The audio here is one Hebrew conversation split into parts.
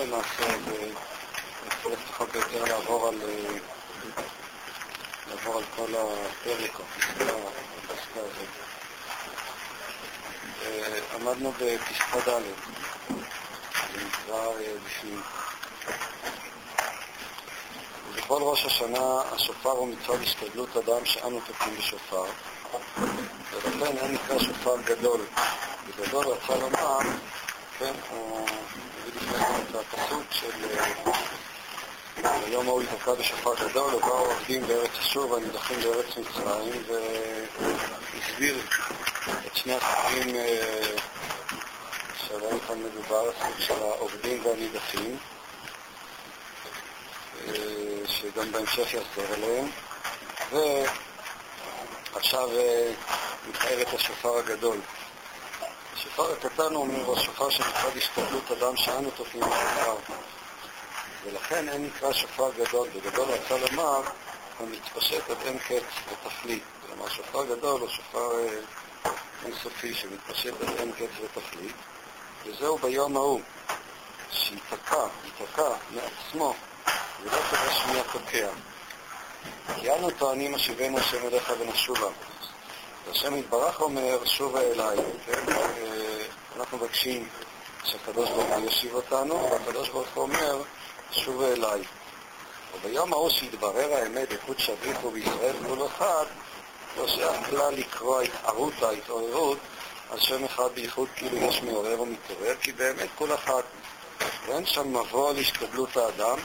למעשה, ונצטרך פחות או יותר לעבור על, לעבור על כל הפרק, או הפסקה הזאת. עמדנו בפסקה ד', זה נקרא בפנים. בכל ראש השנה השופר הוא מצד השתדלות אדם שאנו תוקעים בשופר, ולכן אין נקרא שופר גדול. בגדול רצה לומר, כן, הוא הפסוק של היום ההוא יתקע בשופר גדול, ובאו עובדים בארץ אשור והנידחים בארץ מצרים, והסביר את שני הסוגים שעליהם כאן מדובר, הסוג של העובדים והנידחים. שגם בהמשך יחזור אליהם. ועכשיו מתאר את השופר הגדול. השופר הקטן אומר, השופר שמצד השתדלות אדם שאנו תופעים בשופר. ולכן אין נקרא שופר גדול. בגדול רצה לומר, הוא מתפשט עד אין קץ ותכלית. כלומר, שופר גדול הוא שופר אינסופי שמתפשט עד אין קץ ותכלית. וזהו ביום ההוא, שייתקע, ייתקע מעצמו ולא תדע מי התוקע. כי אנו טוענים השיבנו השם אליך ונשובה. והשם יתברך אומר, שובה אליי. כן? אנחנו מבקשים שהקדוש ברוך הוא ישיב אותנו, והקדוש ברוך הוא אומר, שובה אליי. וביום ההוא שיתברר האמת, איכות שביחו בישראל כול אחד, לא שייך כלל לקרוא התערותא, התעוררות, על שם אחד בייחוד כאילו יש מעורר ומתעורר, כי באמת כל אחד, ואין שם מבוא להשתדלות האדם,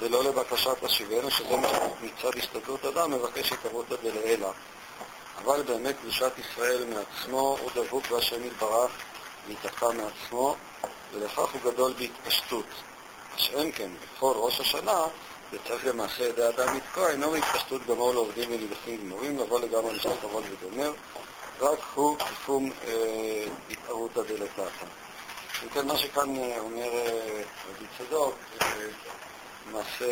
ולא לבקשת השיבנו, שזה מצד הסתכלות אדם, מבקש התערותא דלעילא. אבל באמת קדושת ישראל מעצמו הוא דבוק בהשם יתברך, ויתקע מעצמו, ולכך הוא גדול בהתפשטות. אין כן, בכל ראש השנה, וצריך למעשה ידי אדם לתקוע, אינו בהתפשטות גמור לעובדים ונידחים גמורים, לבוא לגמרי לשעת כבוד וגומר, רק הוא כפום אה, התערותא דלתתא. אם כן, מה שכאן אומר רבי צדוק, למעשה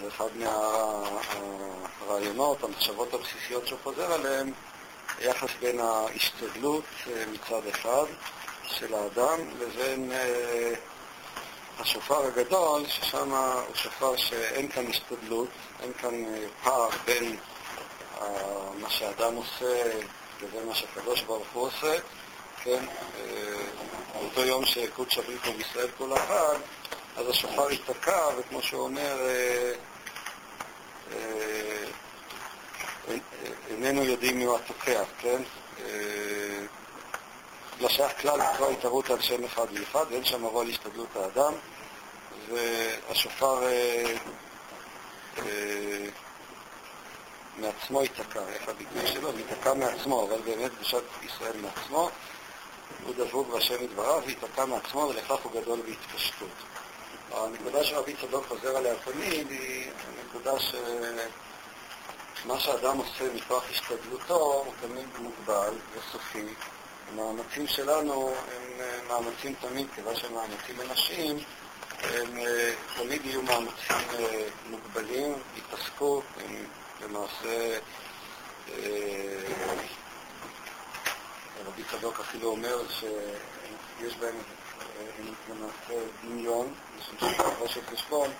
זה אחד מהרעיונות, המחשבות הבסיסיות שהוא חוזר עליהן, היחס בין ההשתדלות מצד אחד של האדם לבין השופר הגדול, ששם הוא שופר שאין כאן השתדלות, אין כאן פער בין מה שאדם עושה לבין מה שהקדוש ברוך הוא עושה, כן, באותו יום שקודש אביבו בישראל כל אחד, אז השופר ייתקע, וכמו שהוא אומר, איננו יודעים מי הוא התוקע, כן? לא שייך כלל לקרוא התערות על שם אחד ואחד, ואין שם מבוא להשתדלות האדם, והשופר מעצמו ייתקע, איך הביטוי שלו? ייתקע מעצמו, אבל באמת קדושת ישראל מעצמו, הוא דבוק בהשם יתברך, וייתקע מעצמו, ולכך הוא גדול בהתפשטות. הנקודה שרבי צדוק חוזר עליה תמיד היא הנקודה שמה שאדם עושה מכוח השתדלותו הוא תמיד מוגבל וסופי. המאמצים שלנו הם מאמצים תמיד, כיוון שהם מאמצים אנשים, הם תמיד יהיו מאמצים מוגבלים, יתעסקו, הם למעשה רבי צדוק אפילו אומר שיש בהם למעשה דמיון, משום שבראש של חשבון,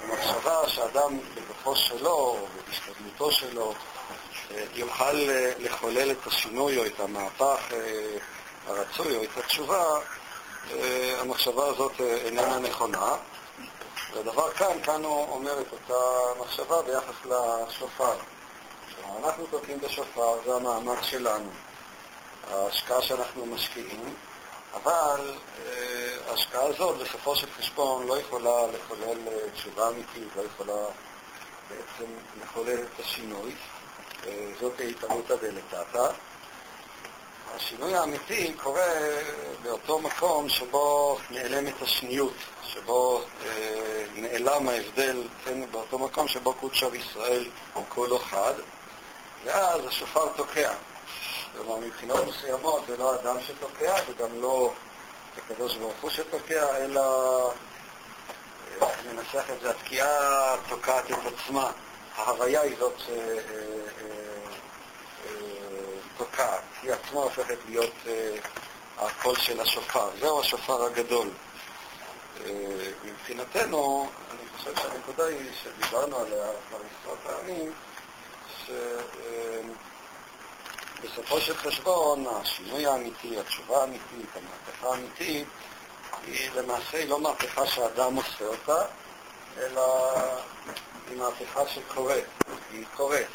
המחשבה שאדם בכוחו שלו, בהשתדלותו שלו, יוכל לחולל את השינוי או את המהפך הרצוי או את התשובה, המחשבה הזאת איננה נכונה. והדבר כאן, כאן הוא אומר את אותה מחשבה ביחס לשופר. אנחנו תוקעים בשופר, זה המאמץ שלנו. ההשקעה שאנחנו משקיעים, אבל ההשקעה הזאת בסופו של חשבון לא יכולה לחולל תשובה אמיתית, לא יכולה בעצם לחולל את השינוי. זאת התערותא דלתתא. השינוי האמיתי קורה באותו מקום שבו נעלמת השניות, שבו אה, נעלם ההבדל, כן, באותו מקום שבו קודשא ישראל הוא כל אחד, ואז השופר תוקע. כלומר, מבחינות מסוימות זה לא אדם שתוקע וגם לא הקדוש ברוך הוא שתוקע, אלא, ננסח את זה, התקיעה תוקעת את עצמה. ההוויה היא זאת שתוקעת, היא עצמה הופכת להיות הקול של השופר. זהו השופר הגדול. מבחינתנו, אני חושב שהנקודה היא שדיברנו עליה כבר עשרות פעמים, שבסופו של חשבון השינוי האמיתי, התשובה האמיתית, המהפכה האמיתית, היא למעשה לא מהפכה שאדם עושה אותה, אלא היא מהפכה שקורית, היא קורית.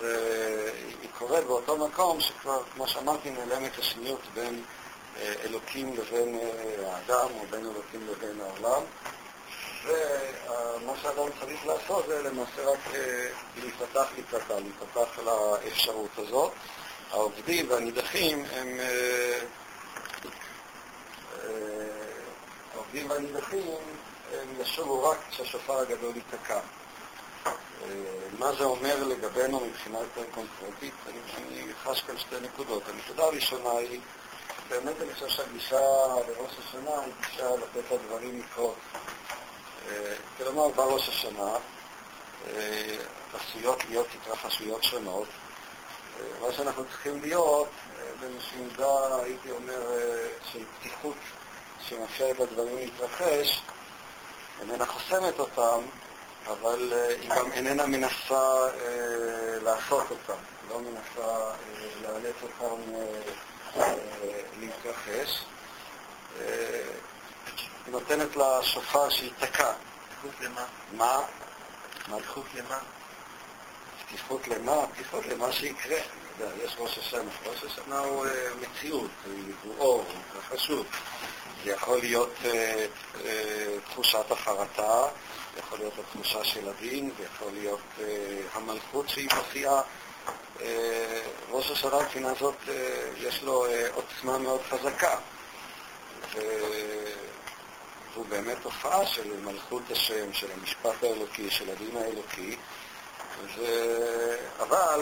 והיא קורית באותו מקום שכבר, כמו שאמרתי, נעלמת השניות בין אלוקים לבין האדם, או בין אלוקים לבין העולם. ומה שאדם צריך לעשות זה למעשה רק להיפתח לקראתה, להיפתח לאפשרות הזאת. העובדים והנידחים הם... העובדים והנידחים הם ישובו רק כשהשופר הגדול ייתקע. מה זה אומר לגבינו מבחינה יותר קונקרטית? אני, אני חש כאן שתי נקודות. הנקודה הראשונה היא, באמת אני חושב שהגישה לראש השנה היא גישה לתת לדברים לקרות. כלומר, בראש השנה עשויות להיות התרחשויות שונות. מה שאנחנו צריכים להיות באיזושהי מידה, הייתי אומר, של פתיחות שמאפשרת לדברים להתרחש, איננה חוסמת אותם, אבל היא גם איננה מנסה לעשות אותם, לא מנסה לאלץ אותם להתרחש. היא נותנת לשופר שייתקע. פתיחות למה? מה? פתיחות למה? פתיחות למה? פתיחות למה שיקרה. יש ראש השנה. ראש השנה הוא מציאות, הוא אור, הוא התרחשות. זה יכול להיות אה, אה, תחושת החרטה, זה יכול להיות התחושה של הדין, זה יכול להיות אה, המלכות שהיא מופיעה. אה, ראש השנה מבחינה הזאת אה, יש לו אה, עוצמה מאוד חזקה. זו באמת תופעה של מלכות השם, של המשפט האלוקי, של הדין האלוקי. ו... אבל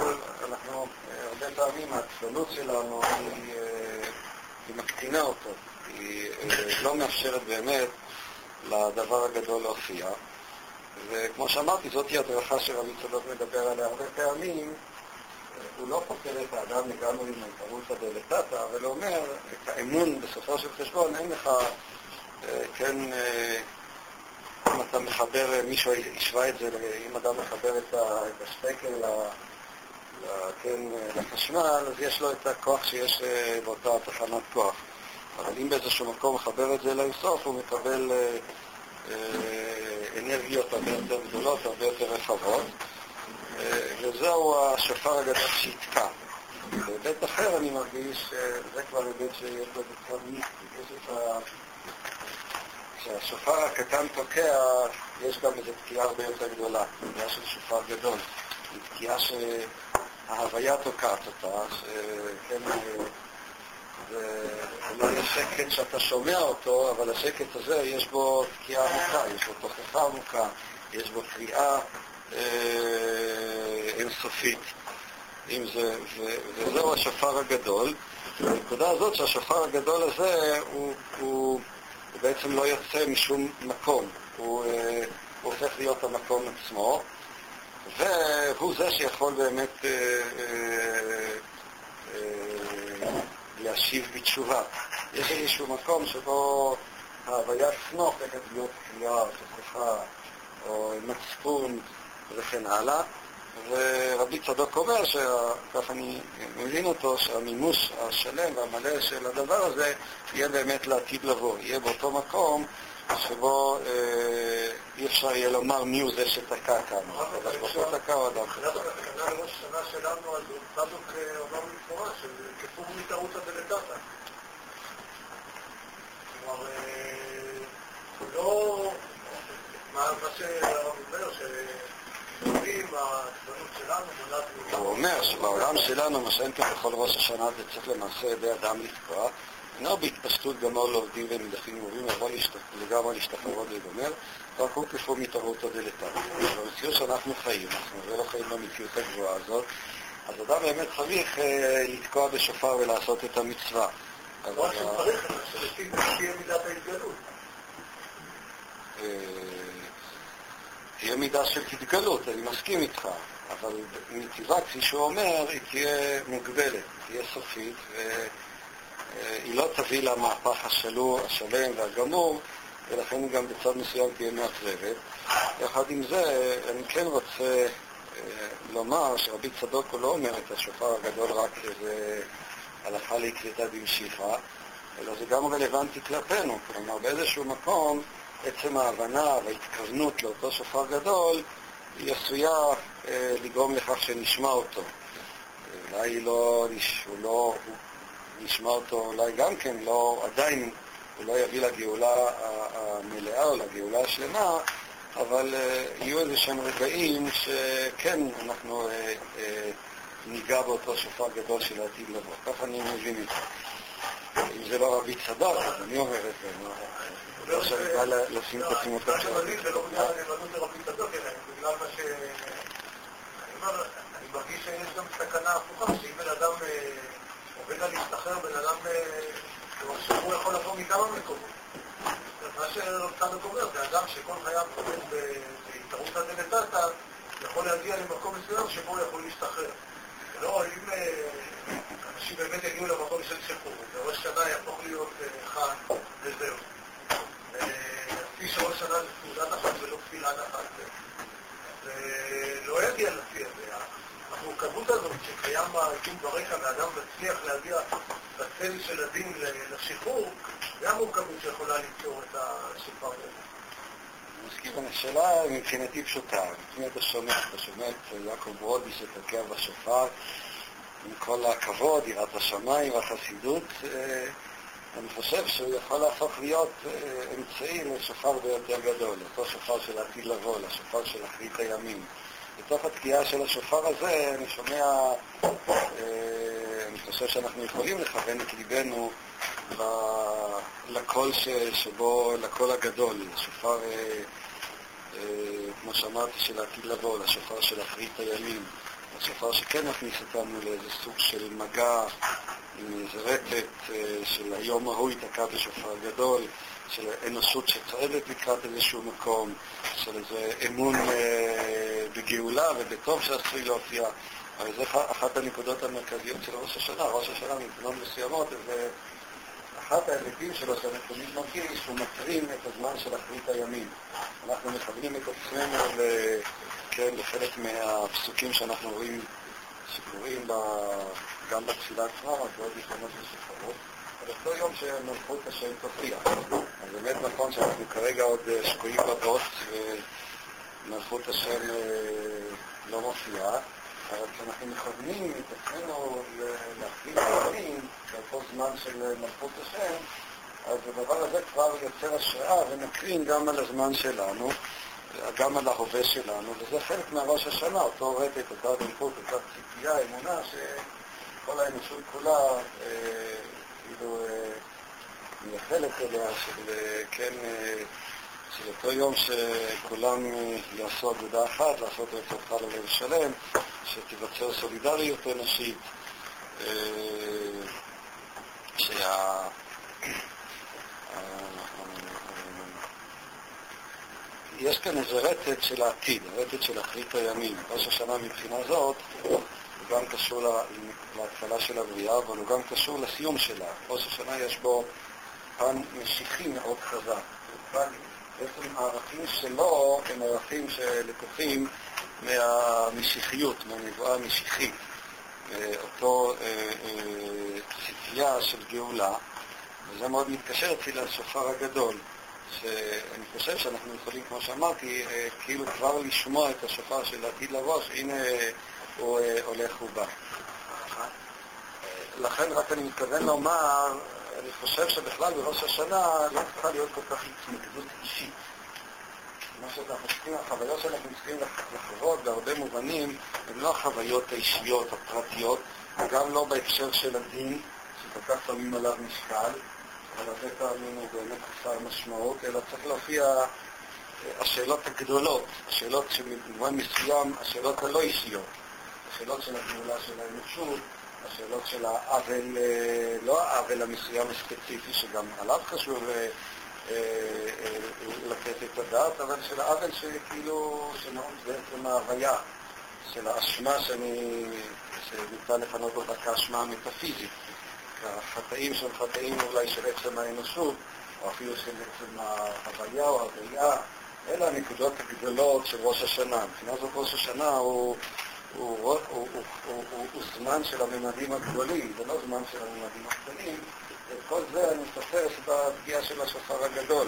אנחנו, הרבה פעמים העצבנות שלנו היא, היא מקטינה אותו. היא לא מאפשרת באמת לדבר הגדול להופיע. וכמו שאמרתי, זאת היא הדרכה שרבי צדוק מדבר עליה הרבה פעמים. הוא לא פותר את האדם לגמרי עם ההתערותא דלתתא, אבל הוא אומר, את האמון בסופו של חשבון, אין לך, כן, אם אתה מחבר, מישהו השווה את זה, אם אדם מחבר את השטקר כן, לחשמל, אז יש לו את הכוח שיש באותה תחנת כוח. אבל אם באיזשהו מקום מחבר את זה לאינסוף, הוא מקבל אה, אה, אנרגיות הרבה יותר גדולות, הרבה יותר רחבות, אה, וזהו השופר הגדול שיתקע. בהיבט אחר אני מרגיש, זה כבר היבט שיש לו בצד מיסטי, יש את ה... כשהשופר הקטן תוקע, יש גם איזו תקיעה הרבה יותר גדולה, תקיעה של שופר גדול. היא תקיעה שההוויה תוקעת אותה, שכן... ולא יהיה שקט שאתה שומע אותו, אבל השקט הזה יש בו תקיעה עמוקה, יש בו תוכחה עמוקה, יש בו קריאה אה, אינסופית. אם זה, ו, וזהו השופר הגדול. הנקודה הזאת שהשופר הגדול הזה הוא, הוא, הוא בעצם לא יוצא משום מקום, הוא, אה, הוא הופך להיות המקום עצמו, והוא זה שיכול באמת אה, אה, אה, להשיב בתשובה. יש איזשהו מקום שבו ההוויה עצמו הופכת להיות קריאה, תוכחה, או מצפון וכן הלאה. ורבי צדוק אומר, כך אני מבין אותו, שהמימוש השלם והמלא של הדבר הזה יהיה באמת לעתיד לבוא, יהיה באותו מקום שבו אה, אי אפשר יהיה לומר מי הוא זה שתקע כאן, אבל באותו תקע או אדם. מבחינת ראש השנה שלנו, אז צדוק אומר במפורש, כפור מתערותא דלתתא. כלומר, לא... מה שהרב אומר, הוא אומר שבעולם שלנו, מה שאין כאן בכל ראש השנה, זה צריך למעשה ידי אדם לתקוע. אינו בהתפשטות גמור לעובדים ונידחים מורים, אבל לגמרי להשתחרר עוד להיגמר, רק הוא כפו מתערותא דלתתא. במציאות שאנחנו חיים, אנחנו לא חיים במציאות הגבוהה הזאת, אז אדם באמת צריך לתקוע בשופר ולעשות את המצווה. מה שצריך, שלפי תהיה מידת ההתגלות. תהיה מידה של התגלות, אני מסכים איתך, אבל מטבעה, כפי שהוא אומר, היא תהיה מוגבלת, תהיה סופית, אה, היא לא תביא למהפך השלו, השלם והגמור, ולכן גם בצד מסוים תהיה מאכזבת. יחד עם זה, אני כן רוצה אה, לומר שרבי צדוק הוא לא אומר את השופר הגדול רק איזה הלכה לקליטה במשיכה, אלא זה גם רלוונטי כלפינו. כלומר, באיזשהו מקום, עצם ההבנה וההתכוונות לאותו שופר גדול, היא עשויה אה, לגרום לכך שנשמע אותו. אולי לא, הוא לא, הוא נשמע אותו אולי גם כן, לא, עדיין הוא לא יביא לגאולה המלאה או לגאולה השלמה, אבל uh, יהיו איזה שהם רגעים שכן אנחנו uh, uh, ניגע באותו שופר גדול של העתיד לבוא. ככה אני מבין את זה. אם זה לא רבי צדוק, אז אני אומר את זה. לא שאני בא לשים את עצמו כאן. זה לא בגלל הנאמנות לרבי צדוק, אלא בגלל מה ש... אני אומר, אני מרגיש שיש גם סכנה הפוכה, שאם בן אדם עובד על להשתחרר, בן אדם, הוא יכול לבוא מכמה מקומות. מה שצדוק אומר, זה אדם שכל חייו עובד בהתערות הדלתתא, יכול להגיע למקום מסוים שבו הוא יכול להשתחרר. לא, אם אנשים באמת יגיעו למקום של שחרור, וראש שנה יהפוך להיות חג, וזהו. לפי שראש שנה זה תעודת אחת ולא תפילת אחת. לא יגיע לפי הזה. המורכבות הזאת שקיים בעיתון ברקע, ואדם מצליח להגיע בצל של הדין לשחרור, זה המורכבות שיכולה ליצור את השופר הזה. מסכים, השאלה מבחינתי פשוטה. לפני אתה שומע, אתה שומע את יעקב ברודי שתוקע בשופר, עם כל הכבוד, יראת השמיים והחסידות, אה, אני חושב שהוא יכול להפוך להיות אה, אמצעי לשופר ביותר גדול, אותו שופר של העתיד לבוא, לשופר של אחרית הימים. בתוך התקיעה של השופר הזה אני שומע, אה, אני חושב שאנחנו יכולים לכוון את ליבנו לקול שבו, לקול הגדול, לשופר, אה, כמו שאמרתי, של העתיד לבוא, לשופר של אחרית הימים, השופר שכן מכניס אותנו לאיזה סוג של מגע עם איזה רטט של היום ההוא ייתקע בשופר גדול, של אנושות שצועדת לקראת איזשהו מקום, של איזה אמון אה, בגאולה ובטוב שעשוי להופיע. אבל זו אחת הנקודות המרכזיות של ראש השנה. ראש השנה מבחינות מסוימות זה אחת ההיבטים שלו תמיד מרגיש, שהוא מקרין את הזמן של אחרית הימים. אנחנו מכוונים את עצמנו כן, לחלק מהפסוקים שאנחנו רואים שקורים ב... גם בתפילה עצמה, אבל בעוד יכולות ושפרות. על אותו יום שמלכות השם תופיע. אז באמת נכון שאנחנו כרגע עוד אה, שקועים בבוץ ומלכות השם אה, לא מופיעה, אבל כשאנחנו מכוונים את עצמנו להחליט דברים באותו זמן של מלכות השם, אז הדבר הזה כבר יוצר השראה ונקרין גם על הזמן שלנו, גם על ההווה שלנו, וזה חלק מהראש השנה, אותו רטט, אותה דמות, אותה ציפייה, אמונה, שכל האנושות כולה אה, כאילו מייחלת אליה, של, כן, של אותו יום שכולם יעשו אגודה אחת, לעשות רצותך ללב שלם, שתיווצר סולידריות אנושית, שה... יש כאן איזה רטט של העתיד, רטט של אחרית הימים. ראש השנה מבחינה זאת הוא גם קשור להתחלה של הבריאה, אבל הוא גם קשור לסיום שלה. ראש השנה יש בו פן משיחי מאוד חזק. בעצם הערכים שלו הם ערכים שלקוחים מהמשיחיות, מהנבואה המשיחית. אותו אה, אה, ציפייה של גאולה, וזה מאוד מתקשר אצלי לשופר הגדול, שאני חושב שאנחנו יכולים, כמו שאמרתי, אה, כאילו כבר לשמוע את השופר של העתיד לבוא, שהנה הוא אה, הולך ובא. לכן רק אני מתכוון לומר, אני חושב שבכלל בראש השנה לא צריכה להיות כל כך התמקדות אישית. מה שאנחנו צריכים, החוויות שאנחנו צריכים לחוות בהרבה מובנים הן לא החוויות האישיות, הפרטיות, וגם לא בהקשר של הדין, שכל כך שמים עליו משקל, הרבה פעמים הוא באמת חסר משמעות, אלא צריך להופיע אה, השאלות הגדולות, השאלות שבמובן מסוים, השאלות הלא אישיות. השאלות של הגאולה של האנושות, השאלות של העוול, אה, לא העוול המסוים הספציפי, שגם עליו חשוב אה, לתת את הדעת, אבל של העוול שכאילו, שנעוץ בעצם ההוויה, של האשמה שאני, שניתן לכנות אותה כאשמה המטאפיזית. החטאים שהם חטאים אולי של עצם האנושות, או אפילו של עצם ההוויה או הראייה, אלה הנקודות הגדולות של ראש השנה. מבחינה זאת ראש השנה הוא, הוא, הוא, הוא, הוא, הוא, הוא, הוא זמן של הממדים הגדולים, זה לא זמן של הממדים הקטנים. את כל זה אני מספר בפגיעה של השופר הגדול.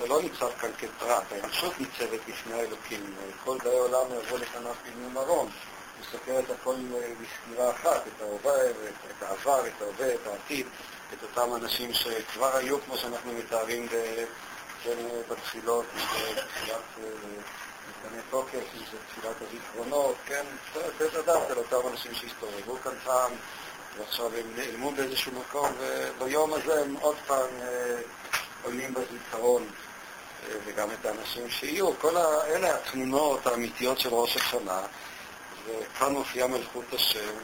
זה לא ניצב כאן כפרט, האנושות ניצבת בפני האלוקים. כל דיי עולם יבוא לפניו פנימי מרום. סוקר את הכל בסגירה אחת, את ההווה, את העבר, את ההווה, את העתיד, את אותם אנשים שכבר היו, כמו שאנחנו מתארים כן, בתפילות, בתפילת מתקני תוקף, אם זה תפילת הזיכרונות, כן, צריך לדעת על אותם אנשים שהסתובבו כאן פעם, ועכשיו הם נעלמו באיזשהו מקום, וביום הזה הם עוד פעם עולים בזיכרון, וגם את האנשים שיהיו. כל אלה התמונות האמיתיות של ראש השנה, וכאן מופיעה מלכות השם,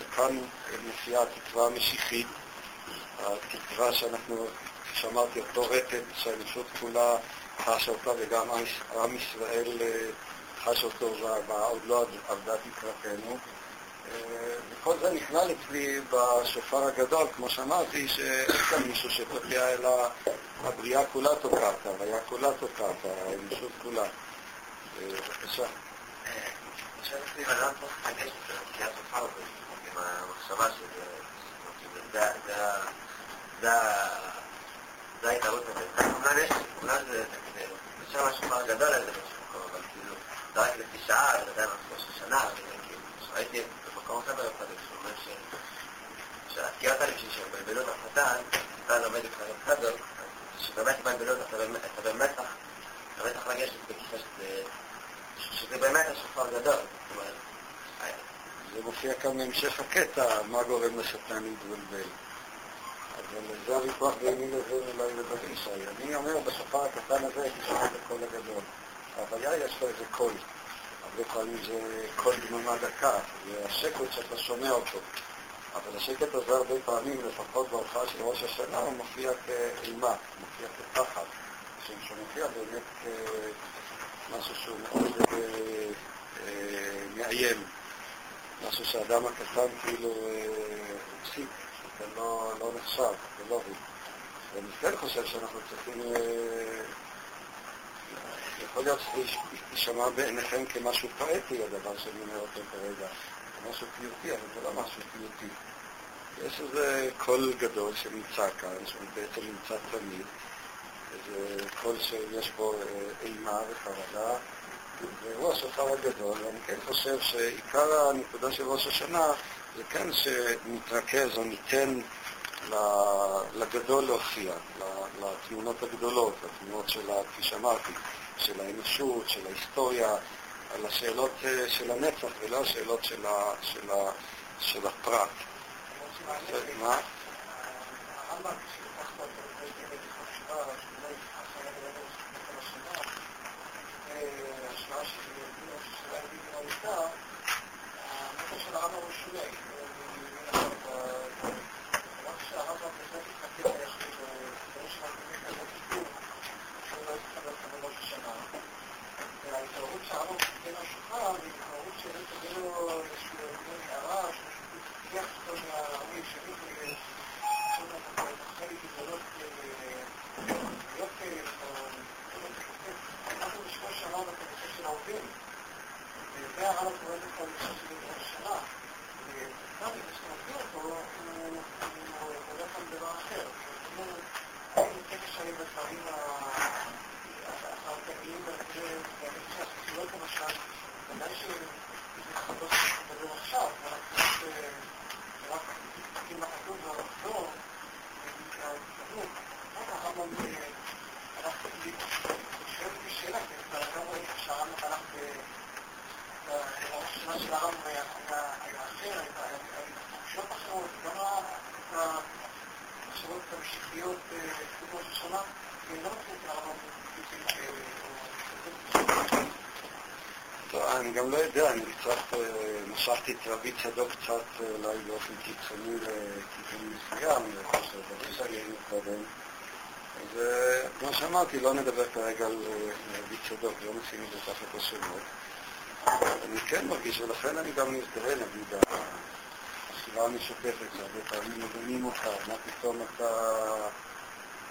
וכאן מופיעה התקווה המשיחית, התקווה שאנחנו שאמרתי, אותו רטט שהאנושות כולה חשה אותה וגם עם ישראל אה, חש אותו ועוד לא עבדה תקרתנו. אה, וכל זה נכנע אצלי בשופר הגדול, כמו שאמרתי, שאין כאן מישהו שתוקע אלא הבריאה כולה תוקעת, ההוויה כולה תוקעת, האנושות כולה. אה, בבקשה. זה זו ההתערות הזאת. אולי יש, אולי זה אפשר משהו כבר גדול על זה באיזשהו מקום, אבל כאילו, זה רק לפי שעה, זה עדיין ראש השנה, ראיתי במקום אחר שהוא אומר שהתקיעת הלב שלי שבלבלו את החתן, אתה לומד את חדוק, שבאמת יבלבלו במתח, אתה בטח לגשת בכיפה שזה באמת השופר גדול. זה מופיע כאן בהמשך הקטע, מה גורם לשטן להתבלבל. אבל זה הוויכוח ביני לבין אולי לבין ישי. אני אומר, בשופר הקטן הזה הייתי שומע את הקול הגדול. ההוויה יש לו איזה קול. הרבה פעמים זה קול דממה דקה, זה השקט שאתה שומע אותו. אבל השקט הזה הרבה פעמים, לפחות בהופעה של ראש השנה, הוא מופיע כאימה, מופיע כפחד. שמופיע באמת כמשהו שהוא מאוד אה, מאיים. משהו שהאדם הקטן כאילו הפסיק. זה לא, לא נחשב, זה לא הוא. ואני כן חושב שאנחנו צריכים... אה, יכול להיות שזה יישמע בעיניכם כמשהו פואטי, הדבר שאני אומר אותו כרגע, משהו פיוטי, אבל זה לא משהו פיוטי. יש איזה קול גדול שנמצא כאן, שבעצם נמצא תמיד, איזה קול שיש בו אה, אימה וחרדה, והוא השופר הגדול, ואני כן חושב שעיקר הנקודה של ראש השנה זה כן שנתרכז או ניתן לגדול להופיע, לתמונות הגדולות, לתמונות של, כפי שאמרתי, של האנושות, של ההיסטוריה, על השאלות אה, של הנצח ולא השאלות של, ה, של, ה, של הפרט. מה? myself, um, because when I'm always לא יודע, אני קצת משכתי את רבי צדוק קצת אולי באופן קיצוני לכיוון מסוים, לחוסר דברים שהיינו קודם. אז כמו שאמרתי, לא נדבר כרגע על רבי צדוק, לא נשים את זה תחת השמות. אני כן מרגיש, ולכן אני גם מזדהה, נגיד, השירה המשותפת, שהרבה פעמים מבינים אותך, מה פתאום אתה,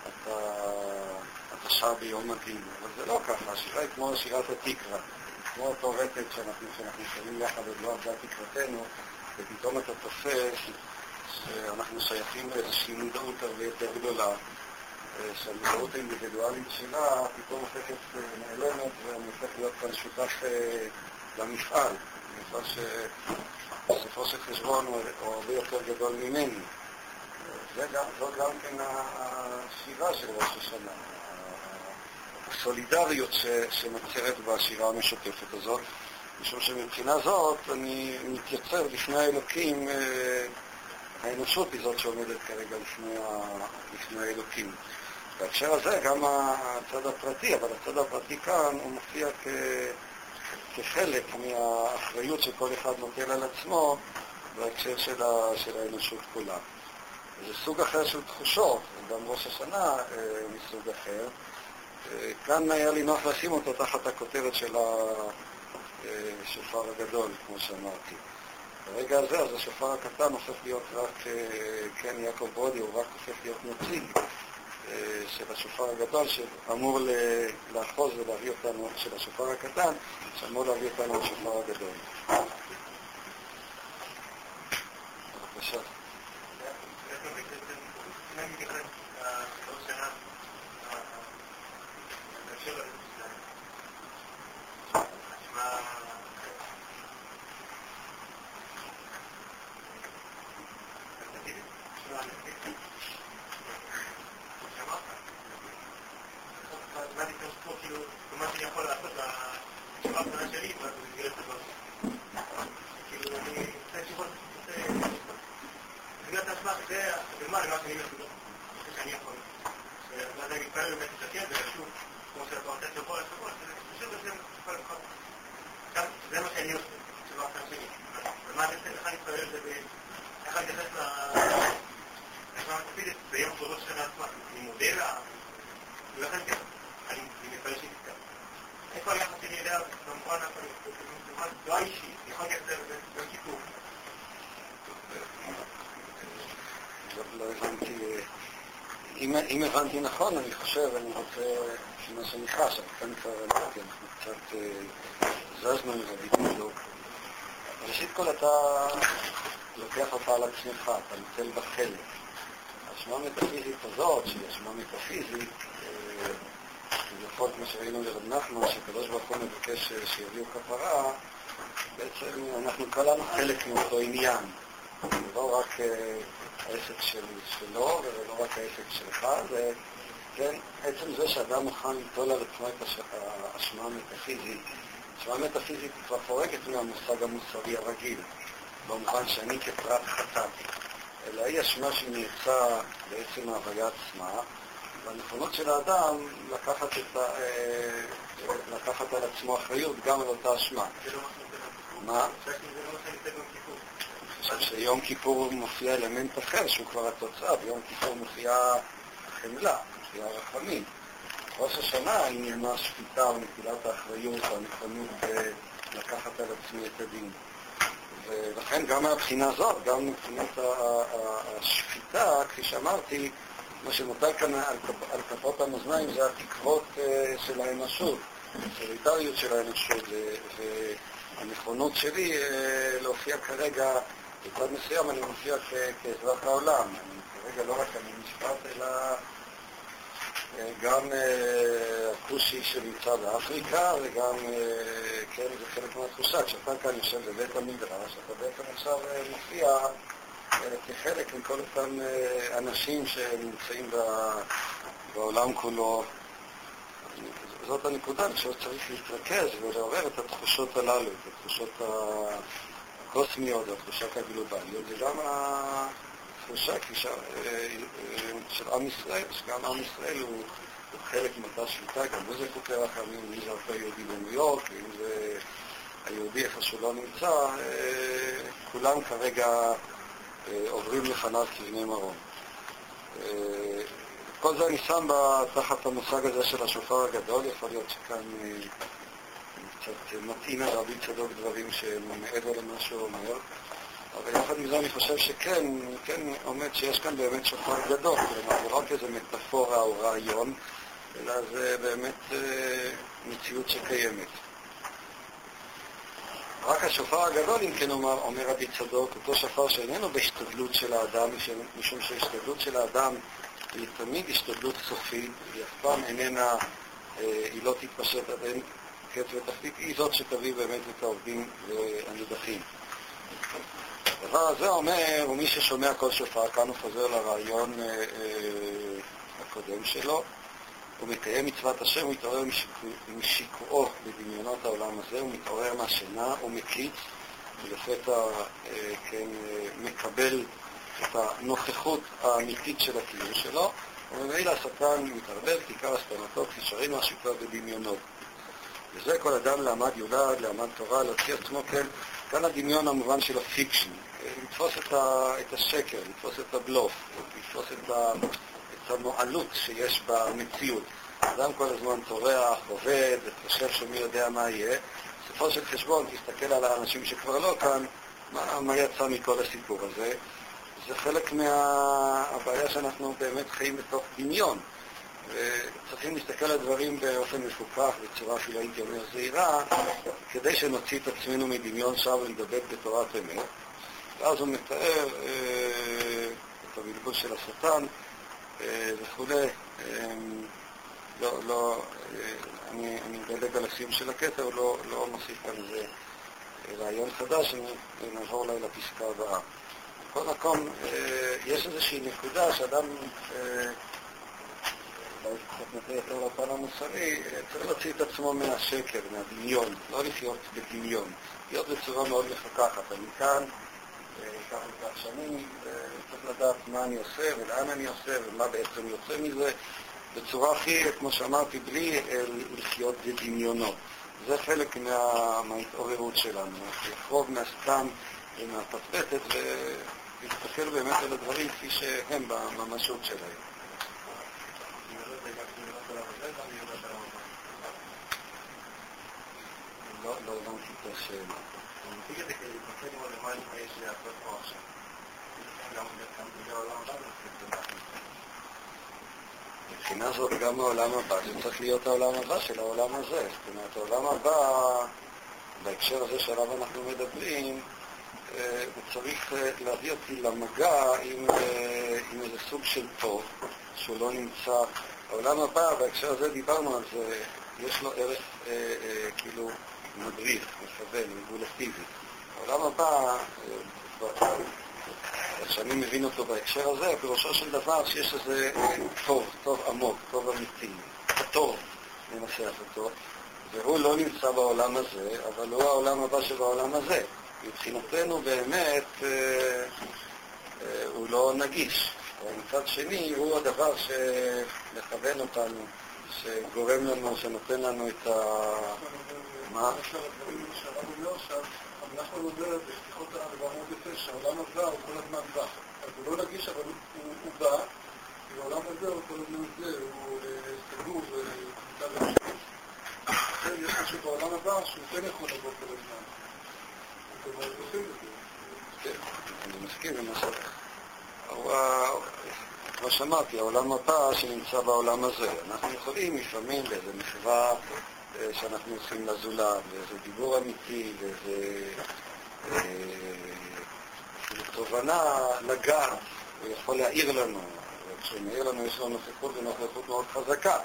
אתה, אתה שר ביום מדהים. אבל זה לא ככה, השירה היא כמו שירת התקווה, כמו אותו רטט שאנחנו, שאנחנו שרים יחד, עוד לא עבדה תקוותנו, ופתאום אתה תופס שאנחנו שייכים לאיזושהי מודעות הרבה יותר גדולה. שהמודעות האינדיבידואלית שלה פתאום הופכת נעלמת ואני הופך להיות כאן שותף למפעל. מפעל שבסופו של חשבון הוא הרבה יותר גדול ממני. זאת גם כן השירה של ראש השנה, הסולידריות שנוצרת בשירה המשותפת הזאת, משום שמבחינה זאת אני מתייצב לפני האלוקים, האנושות היא זאת שעומדת כרגע לפני, לפני האלוקים. בהקשר הזה גם הצד הפרטי, אבל הצד הפרטי כאן הוא מופיע כ... כחלק מהאחריות שכל אחד נוטל על עצמו בהקשר של, ה... של האנושות כולה. זה סוג אחר של תחושות, גם ראש השנה אה, מסוג אחר. אה, כאן היה לי נוח לשים אותו תחת הכותרת של השופר הגדול, כמו שאמרתי. ברגע הזה, אז השופר הקטן הופך להיות רק, אה, כן, יעקב ברודי, הוא רק הופך להיות נציג של השופר הגדול, שאמור לאחוז ולהביא אותנו, של השופר הקטן, שאמור להביא אותנו לשופר הגדול. בבקשה. אם הבנתי נכון, אני חושב, אני רוצה, מה שאני חש, אבל כאן כבר, אנחנו קצת זזנו עם הביטוי. ראשית כל אתה לוקח אותה על עצמך, אתה נוטל בה חלק. האשמה המטאפיזית הזאת, שהיא אשמה מטאפיזית, לפחות מה שראינו לרב נחמן, שקדוש ברוך הוא מבקש שיביאו כפרה, בעצם אנחנו כולנו חלק מאותו עניין. לא רק העסק של, שלו ולא רק העסק שלך, זה כן, עצם זה שאדם מוכן ליטול על עצמו את האשמה המטאפיזית, האשמה המטאפיזית כבר חורגת מהמושג המוסרי הרגיל, במובן שאני כפרט חטאתי, אלא היא אשמה שנעצה בעצם ההוויה עצמה, והנכונות של האדם לקחת, את ה, אה, לקחת על עצמו אחריות גם על אותה אשמה. מה? חושב שיום כיפור מופיע אלמנט אחר שהוא כבר התוצאה, ביום כיפור מופיעה החמלה, מופיעה הרחמים. ראש השנה עניינה שפיטה ונטילת האחריות והנכונות אה, לקחת על עצמי את הדין. ולכן גם מהבחינה הזאת, גם מבחינת השפיטה, כפי שאמרתי, מה שמוטל כאן על כפות המאזניים זה התקוות אה, של האנושות, הסולידריות של האנושות והנכונות שלי אה, להופיע כרגע בצד מסוים אני מופיע כאזרח העולם. אני כרגע לא רק אני נשפט, אלא אה, גם הכושי שנמצא באפריקה, וגם, כן, זה חלק מהתחושה. כשאתה כאן יושב בבית המדרש, אתה בעצם עכשיו מופיע כחלק מכל אותם אנשים שנמצאים בעולם כולו. זאת הנקודה, אני חושב שצריך להתרכז ולעורר את התחושות הללו, את התחושות. הקוסמיות והתחושת הגלובליות, זה גם התחושה של עם ישראל, שגם עם ישראל הוא, חלק מאותה שליטה, גם הוא זה חוקי רחמים, אם זה אותו יהודי בניו יורק, ואם זה היהודי איפה שהוא לא נמצא, כולם כרגע עוברים לפניו כבני מרום. כל זה אני שם תחת המושג הזה של השופר הגדול, יכול להיות שכאן קצת מתאים על רבי צדוק דברים שהם מעבר למה שהוא אומר. אבל יחד עם זה אני חושב שכן, כן עומד שיש כאן באמת שופר גדול, כלומר זה לא רק איזה מטאפורה או רעיון, אלא זה באמת אה, מציאות שקיימת. רק השופר הגדול, אם כן אומר, אומר רבי צדוק, אותו שופר שאיננו בהשתדלות של האדם, משום שההשתדלות של האדם היא תמיד השתדלות סופית, היא אף פעם איננה, אה, היא לא תתפשט עד אין קץ ותחתית, היא זאת שתביא באמת את העובדים הנידחים. הדבר הזה אומר, ומי ששומע כל שופר, כאן הוא חוזר לרעיון אה, אה, הקודם שלו, הוא מקיים מצוות השם, הוא מתעורר משיקועו בדמיונות העולם הזה, הוא מתעורר מהשינה, הוא מקיץ, ולפתע אה, כן, אה, מקבל את הנוכחות האמיתית של הקיום שלו, וממילא השטן מתערבב, כיכר הסתמתו, כפי שראינו, השיפוע בדמיונות. וזה כל אדם לעמד יולד, לעמד תורה, להוציא עצמו, כן, כאן הדמיון המובן של הפיקשן, לתפוס את, את השקר, לתפוס את הבלוף, לתפוס את, ה, הנועלות שיש במציאות. אדם כל הזמן טורח, עובד, חושב שמי יודע מה יהיה. בסופו של חשבון, תסתכל על האנשים שכבר לא כאן, מה, מה יצא מכל הסיפור הזה. זה חלק מהבעיה מה... שאנחנו באמת חיים בתוך דמיון. וצריכים להסתכל על הדברים באופן מפוקח, בצורה אפילו הייתי אומר זהירה, כדי שנוציא את עצמנו מדמיון שר ונדבק בתורת אמת. ואז הוא מתאר אה, את המלבוש של השטן וכולי. אה, לא, לא, אה, אני, אני מדלג על הסיום של הקטע, לא, לא מוסיף כאן איזה רעיון חדש, נעבור אולי לפסקה הבאה. בכל מקום, אה, יש איזושהי נקודה שאדם אה, אולי קצת נוטה יותר לפן המוסרי, צריך להוציא את עצמו מהשקר, מהדמיון, לא לחיות בדמיון, להיות בצורה מאוד מפקחת. אני כאן, כך וכך שנים, לדעת מה אני עושה ולאן אני עושה ומה בעצם יוצא מזה, בצורה הכי, כמו שאמרתי, בלי לחיות בדמיונות. זה חלק מה, מההתעוררות שלנו, לחרוג מהסתם ומהפטפטת ולהסתכל באמת על הדברים כפי שהם בממשות שלהם. לא, לא הבנתי את השאלה. מבחינה זאת גם העולם הבא, זה צריך להיות העולם הבא של העולם הזה. זאת אומרת, העולם הבא, בהקשר הזה שעליו אנחנו מדברים, אה, הוא צריך אה, להביא אותי למגע עם, אה, עם איזה סוג של טוב, שהוא לא נמצא. העולם הבא, בהקשר הזה דיברנו על זה, יש לו ערך אה, אה, כאילו מדריך, מכוון, רגולטיבי. העולם הבא, שאני מבין אותו בהקשר הזה, פירושו של דבר שיש איזה טוב, טוב עמוק, טוב אמיתי, טוב, ננסח אותו, והוא לא נמצא בעולם הזה, אבל הוא העולם הבא שבעולם הזה. מבחינתנו באמת אה, אה, הוא לא נגיש. מצד שני, הוא הדבר שמכוון אותנו, שגורם לנו, שנותן לנו את ה... מה? אנחנו נאמר בשיחות בעמוד 9, העולם הבא הוא כל הזמן בא. אז הוא לא נגיש, אבל הוא בא, כי העולם הזה הוא כל הזמן זה, הוא סגור ונמצא במשהו. לכן יש משהו בעולם הבא שהוא כן יכול לבוא כל הזמן. זאת אומרת, עושים את זה. אני מסכים עם כמו שאמרתי, העולם הבא שנמצא בעולם הזה. אנחנו יכולים לפעמים באיזה מחווה שאנחנו עושים לזולת, ואיזה דיבור אמיתי, ואיזה אה, תובנה לגעת, הוא יכול להעיר לנו, וכשהוא מעיר לנו יש לו נוכחות ונוכחות מאוד חזקה,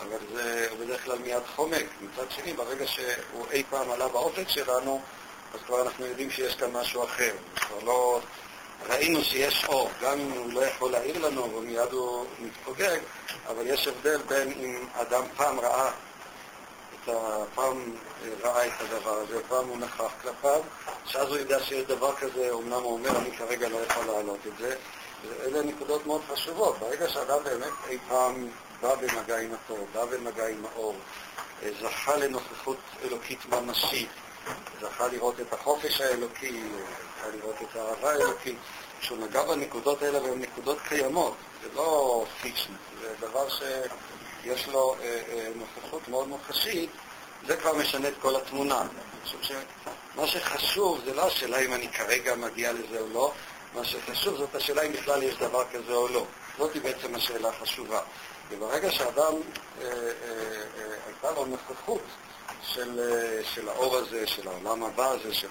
אבל זה בדרך כלל מיד חומק. מצד שני, ברגע שהוא אי פעם עלה באופק שלנו, אז כבר אנחנו יודעים שיש כאן משהו אחר. כבר לא... ראינו שיש אור, גם אם הוא לא יכול להעיר לנו ומיד הוא מתפוגג, אבל יש הבדל בין אם אדם פעם ראה פעם ראה את הדבר הזה, פעם הוא נכח כלפיו, שאז הוא יודע שיש דבר כזה, אמנם הוא אומר, אני כרגע לא יכול להעלות את זה. אלה נקודות מאוד חשובות. ברגע שאדם באמת אי פעם בא במגע עם הטוב, בא במגע עם האור, זכה לנוכחות אלוקית ממשית, זכה לראות את החופש האלוקי, זכה לראות את האהבה האלוקית, כשהוא נגע בנקודות האלה והן נקודות קיימות, זה לא fiction, זה דבר ש... יש לו אה, אה, נוכחות מאוד מוחשית, זה כבר משנה את כל התמונה. אני חושב שמה שחשוב זה לא השאלה אם אני כרגע מגיע לזה או לא, מה שחשוב זאת השאלה אם בכלל יש דבר כזה או לא. זאת היא בעצם השאלה החשובה. וברגע שאדם, אה, אה, אה, הייתה לו נוכחות של, אה, של האור הזה, של העולם הבא הזה, של.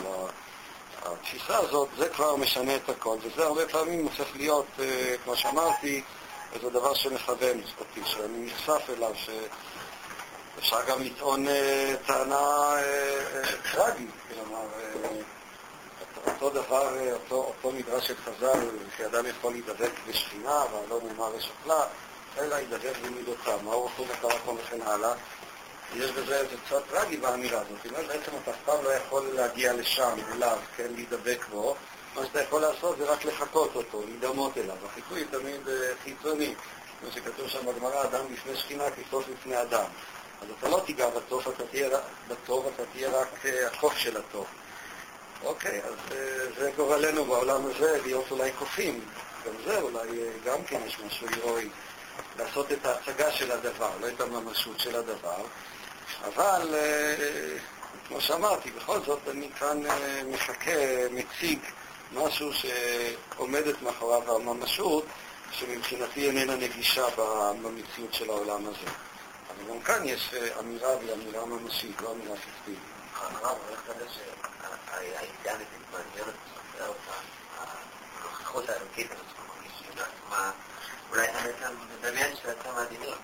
התפיסה הזאת, זה כבר משנה את הכל, וזה הרבה פעמים הופך להיות, כמו שאמרתי, איזה דבר שמכוון אותי, שאני נחשף אליו, שאפשר גם לטעון אה, טענה אה, טרגית, כלומר, אותו דבר, אותו, אותו מדרש של חז"ל, שאדם יכול להידבק בשכינה, והלא נאמר אשכלה, אלא ידבק במידותיו, מה הוא יכול לקרחון וכן הלאה. יש בזה איזה צד טרגי באמירה הזאת. זאת אומרת, בעצם אתה אף פעם לא יכול להגיע לשם, אליו, כן, להידבק בו. מה שאתה יכול לעשות זה רק לחקות אותו, להידמות אליו. החיקוי תמיד חיצוני. כמו שכתוב שם בגמרא, אדם לפני שכינה כסוף לפני אדם. אז אתה לא תיגע בטוב, אתה תהיה, בטוב, אתה תהיה רק הקוף של הטוב. אוקיי, אז זה גורלנו בעולם הזה, להיות אולי קופים. גם זה אולי, גם כן יש משהו הירואי. לעשות את ההצגה של הדבר, לא את הממשות של הדבר. אבל, כמו שאמרתי, בכל זאת אני כאן מחכה, מציג משהו שעומדת מאחוריו הממשות, שמבחינתי איננה נגישה במציאות של העולם הזה. אבל גם כאן יש אמירה והיא אמירה ממשית, לא אמירה פיקטיבית. הרב, איך אתה יודע שהאידיאלית מעניינת הנוכחות האלוקית הזאת, מה... אולי אתה מדמיין שאתה מהדמיון,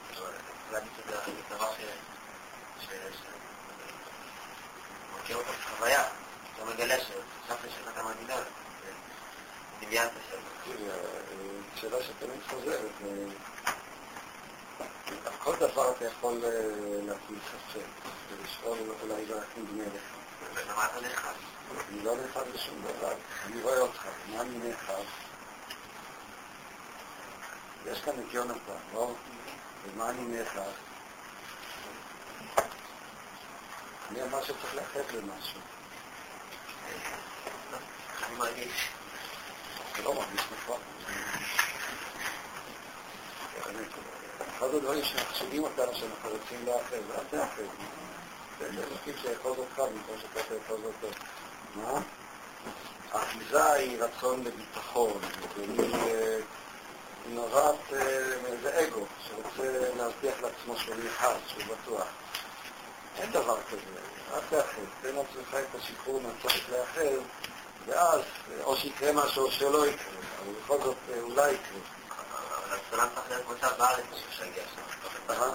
להגיד שזה דבר ש... מכיר אותו כחוויה, אתה מגלה שחשבת שאתה מהדמיון, דמיינת שלא. שאלה שתמיד חוזרת. על כל דבר אתה יכול להפעיל ספק, ולשאול אולי לא להקים בני לך. ולמה אתה נאחז? אני לא נאחז בשום דבר. אני רואה אותך, מה אני נאחז? יש כאן את יונתן, לא? ומה אני נאחז? מי אמר שצריך לאחד למשהו? אני מרגיש. זה לא מרגיש נכון. אחד הדברים שמחשיבים אותנו שאנחנו רוצים לאחד, אל תאחד. זה אלוקים שיאחוז אותך במקום שאתה תאחוז אותו. מה? האחיזה היא רצון לביטחון, היא נובעת מאיזה אגו שרוצה להבטיח לעצמו שהוא נכנס, שהוא בטוח. אין דבר כזה, אל תאחד, תן לעצמך את השחרור מהצורך לאחד, ואז או שיקרה משהו או שלא יקרה, אבל בכל זאת אולי יקרה. אבל הסולם צריך להיות מצב בארץ בשביל שיגיע שם.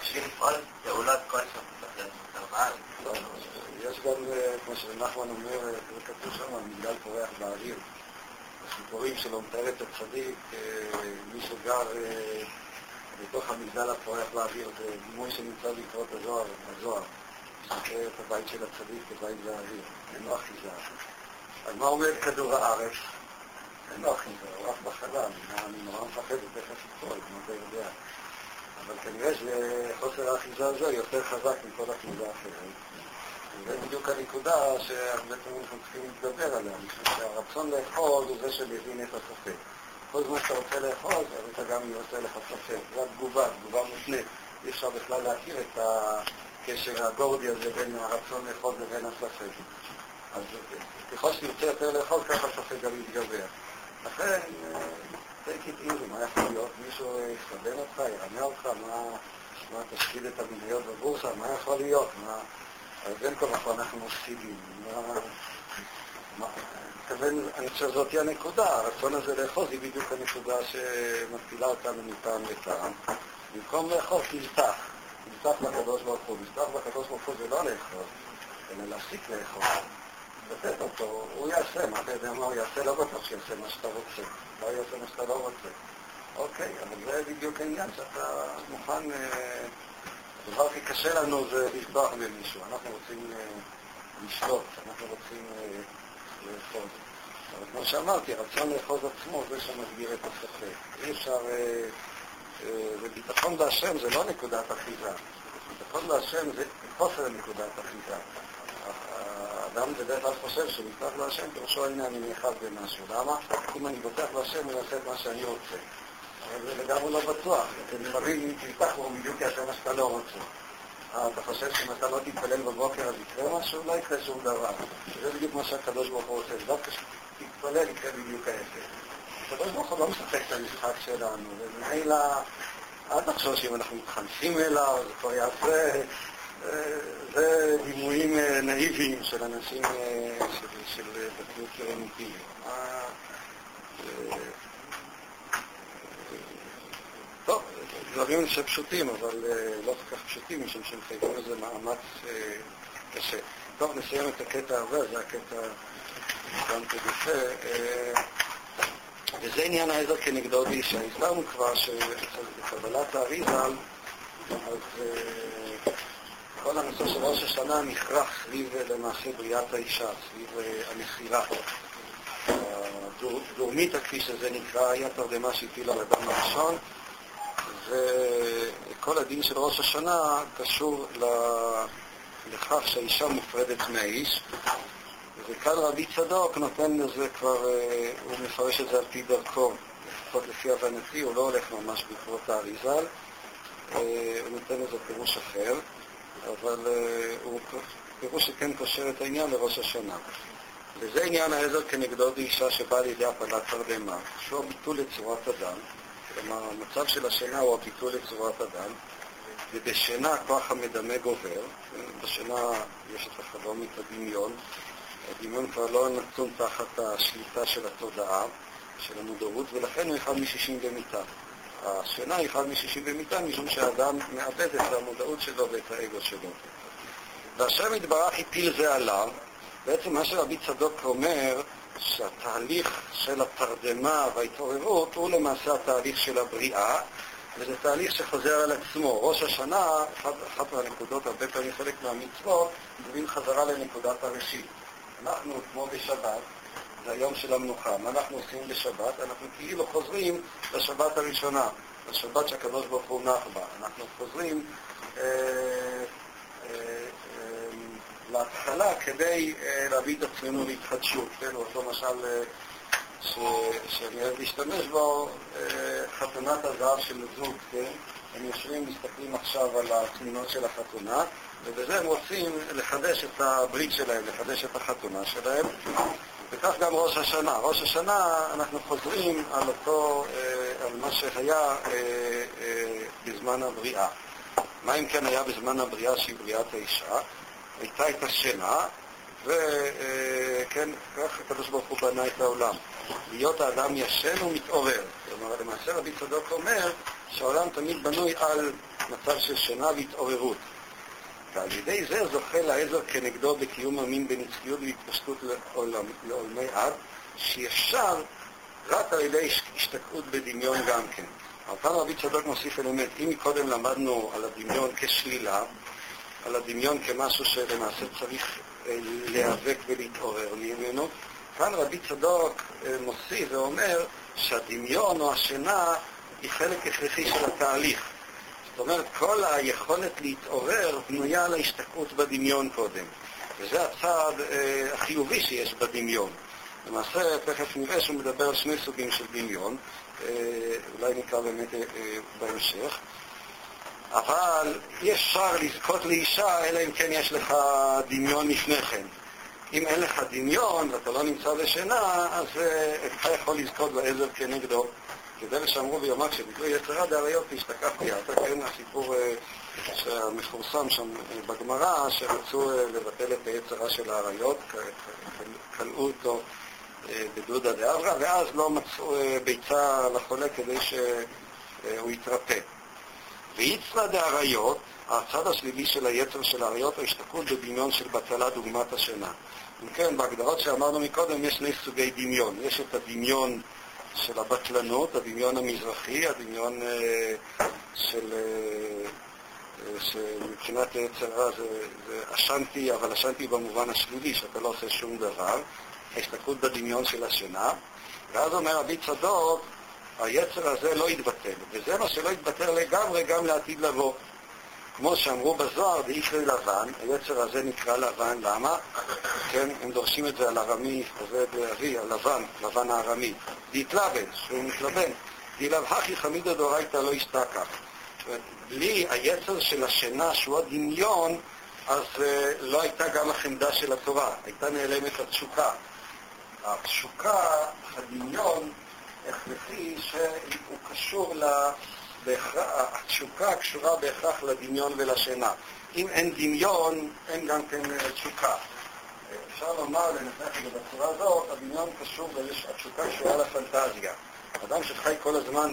בשביל לפעול פעולות כלשהו צריך להיות מצב בארץ. יש גם, כמו שנחמן אומר, זה כתוב שם, מגדל פורח באוויר. הסיפורים שלו מתאר את הצדיק, מי שגר בתוך המגדל הפורח באוויר, זה דימוי שנמצא בעקבות הזוהר, הזוהר. שמתאר את הבית של הצדיק כבית באוויר, אין לו אחיזה. אז מה אומר כדור הארץ? אין לו אחיזה, הוא רק בחלל, אני נורא מפחד, תכף ייפול, כמו אתה יודע. אבל כנראה שחוסר האחיזה הזו יותר חזק מכל אחיזה אחרת. זה בדיוק הנקודה שהרבה פעמים אנחנו צריכים להתגבר עליה, משום שהרצון לאכול הוא זה שמבין את הספק. כל זמן שאתה רוצה לאכול, אז אתה גם יוצא לך ספק. זו התגובה, תגובה מותנית. אי אפשר בכלל להכיר את הקשר הגורדי הזה בין הרצון לאכול לבין הספק. אז ככל שתרצה יותר לאכול, ככה הספק גם יתגבר. לכן, take it easy, מה יכול להיות? מישהו יסבן אותך, ירמה אותך, מה תשקיד את המניות בבורסה, מה יכול להיות? אז בין כה וכה אנחנו מפסידים. אני חושב שזאת הנקודה, הרצון הזה לאחוז היא בדיוק הנקודה שמפילה אותנו מטעם לטעם. במקום לאחוז, תבטח. תבטח לקדוש ברוך הוא. תבטח לקדוש ברוך הוא זה לא לאחוז, אלא להפסיק לאחוז. לתת אותו, הוא יעשה, מה אתה יודע מה הוא יעשה? לא בטוח שיעשה מה שאתה רוצה. לא יעשה מה שאתה לא רוצה. אוקיי, אבל זה בדיוק העניין שאתה מוכן... הדבר הכי קשה לנו זה לפתוח במישהו. אנחנו רוצים לשלוט, אנחנו רוצים לאחוז. אבל כמו שאמרתי, הרצון לאחוז עצמו זה שמסביר את הספק. אי אפשר... וביטחון בהשם זה לא נקודת אחיזה. ביטחון בהשם זה חוסר נקודת אחיזה. האדם בדרך כלל חושב שמבטח בהשם פירושו הנה אני נאחז במשהו. למה? אם אני בוטח בהשם הוא יעשה את מה שאני רוצה. אבל זה לגמרי לא בטוח. לפעמים אם תבטח בו בדיוק יעשה מה שאתה לא רוצה. אתה חושב שאם אתה לא תתפלל בבוקר אז יקרה משהו? לא יקרה שום דבר. זה בדיוק מה שהקדוש ברוך הוא רוצה. דווקא כשתתפלל יקרה בדיוק ההפך. הקדוש ברוך הוא לא משחק את המשחק שלנו, וממילא אל תחשוב שאם אנחנו מתחנפים אליו, זה כבר יעשה... אה, זה דימויים אה, נאיביים של אנשים אה, של דתיות פרימיטיבית. טוב, דברים שפשוטים, אבל לא כל כך פשוטים, משום שהם חייבים לזה מאמץ קשה. טוב, נסיים את הקטע הזה, זה הקטע גם כגופה. וזה עניין העזר כנגדו באישה. הסברנו כבר שבקבלת האריזה, אז כל הנושא של ראש השנה נכרך סביב למעשה בריאת האישה, סביב המכירה. הדורמיתא, כפי שזה נקרא, היה תרדמה שהפילה לאדם הראשון, וכל הדין של ראש השנה קשור לכך שהאישה מופרדת מהאיש, וכאן רבי צדוק נותן לזה כבר, אה, הוא מפרש את זה על פי דרכו, לפחות לפי הבנתי, הוא לא הולך ממש בעקבות האריזל, אה, הוא נותן לזה פירוש אחר, אבל אה, הוא פירוש שכן קושר את העניין לראש השנה. וזה עניין העזר כנגדו באישה שבאה לידי הפלת תרדמה, שהוא הביטול לצורת אדם, כלומר המצב של השינה הוא הביטול לצורת אדם, ובשינה הכוח המדמה גובר, בשינה יש את החלום, את הדמיון, הדמיון כבר לא נתון תחת השליטה של התודעה, של המודעות, ולכן הוא אחד משישים במיטה. השינה היא אחד משישים במיטה, משום שהאדם מאבד את המודעות שלו ואת האגו שלו. והשם יתברך הפיל זה עליו, בעצם מה שרבי צדוק אומר, שהתהליך של התרדמה וההתעוררות הוא למעשה התהליך של הבריאה, וזה תהליך שחוזר על עצמו. ראש השנה, אחת, אחת מהנקודות, הרבה פעמים חלק מהמצוות, מבין חזרה לנקודת הראשית. אנחנו, כמו בשבת, זה היום של המנוחה. מה אנחנו עושים בשבת? אנחנו כאילו חוזרים לשבת הראשונה, לשבת שהקדוש ברוך הוא נח בה. אנחנו חוזרים אה, אה, אה, להתחלה כדי אה, להביא את עצמנו להתחדשות, כן? אותו משל אה, ש, שאני אוהב להשתמש בו, חתונת הזהב של זוג, כן? הם יושבים, מסתכלים עכשיו על התמונות של החתונה, ובזה הם רוצים לחדש את הברית שלהם, לחדש את החתונה שלהם, וכך גם ראש השנה. ראש השנה אנחנו חוזרים על אותו, אה, על מה שהיה אה, אה, בזמן הבריאה. מה אם כן היה בזמן הבריאה שהיא בריאת האישה? הייתה את השינה, וכן, כך הקדוש ברוך הוא בנה את העולם. להיות האדם ישן ומתעורר. כלומר, למעשה רבי צדוק אומר שהעולם תמיד בנוי על מצב של שינה והתעוררות. ועל ידי זה זוכה לעזר כנגדו בקיום המין בנצחיות והתפשטות לעולם, לעולמי עד, שאפשר רק על ידי השתקעות בדמיון גם כן. אבל רבי צדוק מוסיף אלמנט, אם מקודם למדנו על הדמיון כשלילה, על הדמיון כמשהו שלמעשה צריך אה, להיאבק ולהתעורר ממנו, כאן רבי צדוק אה, מוסיף ואומר שהדמיון או השינה היא חלק הכרחי של התהליך. זאת אומרת, כל היכולת להתעורר בנויה על ההשתקעות בדמיון קודם. וזה הצעד אה, החיובי שיש בדמיון. למעשה, תכף נראה שהוא מדבר על שני סוגים של דמיון, אה, אולי נקרא באמת אה, אה, בהמשך. אבל אי אפשר לזכות לאישה אלא אם כן יש לך דמיון לפני כן. אם אין לך דמיון ואתה לא נמצא בשינה, אז אה, אתה יכול לזכות בעזר כנגדו. כדרך שאמרו ביומה כשביטלו יצרה דאריות והשתקף ביאטה, כן, הסיפור אה, המפורסם שם אה, בגמרא, שרצו לבטל את היצרה של האריות, כלאו אותו בדודה דאברה, ואז לא מצאו ביצה לחולה כדי שהוא יתרפא. ויצרה דאריות, הצד השלילי של היצר של האריות, ההשתקעות בדמיון של בטלה דוגמת השינה. אם כן, בהגדרות שאמרנו מקודם יש שני סוגי דמיון. יש את הדמיון של הבטלנות, הדמיון המזרחי, הדמיון אה, של... אה, אה, שמבחינת יצר רע זה, זה אשנתי, אבל אשנתי במובן השלילי, שאתה לא עושה שום דבר, ההשתקעות בדמיון של השינה, ואז אומר רבי צדוק, היצר הזה לא יתבטל, וזה מה שלא יתבטל לגמרי גם לעתיד לבוא. כמו שאמרו בזוהר, דאיכרי לבן, היצר הזה נקרא לבן, למה? כן, הם דורשים את זה על ארמי, עובד אבי, על לבן, הארמי. דהתלבן, שהוא מתלבן. דילב הכי חמידא דאורייתא לא ישתכח. בלי היצר של השינה, שהוא הדמיון, אז אה, לא הייתה גם החמדה של התורה, הייתה נעלמת התשוקה. התשוקה, הדמיון, הכרחי שהוא קשור ל... התשוקה קשורה בהכרח לדמיון ולשינה. אם אין דמיון, אין גם כן אה, תשוקה. אפשר לומר, לנסח את זה בצורה הזאת, הדמיון קשור, התשוקה קשורה לפנטזיה. אדם שחי כל הזמן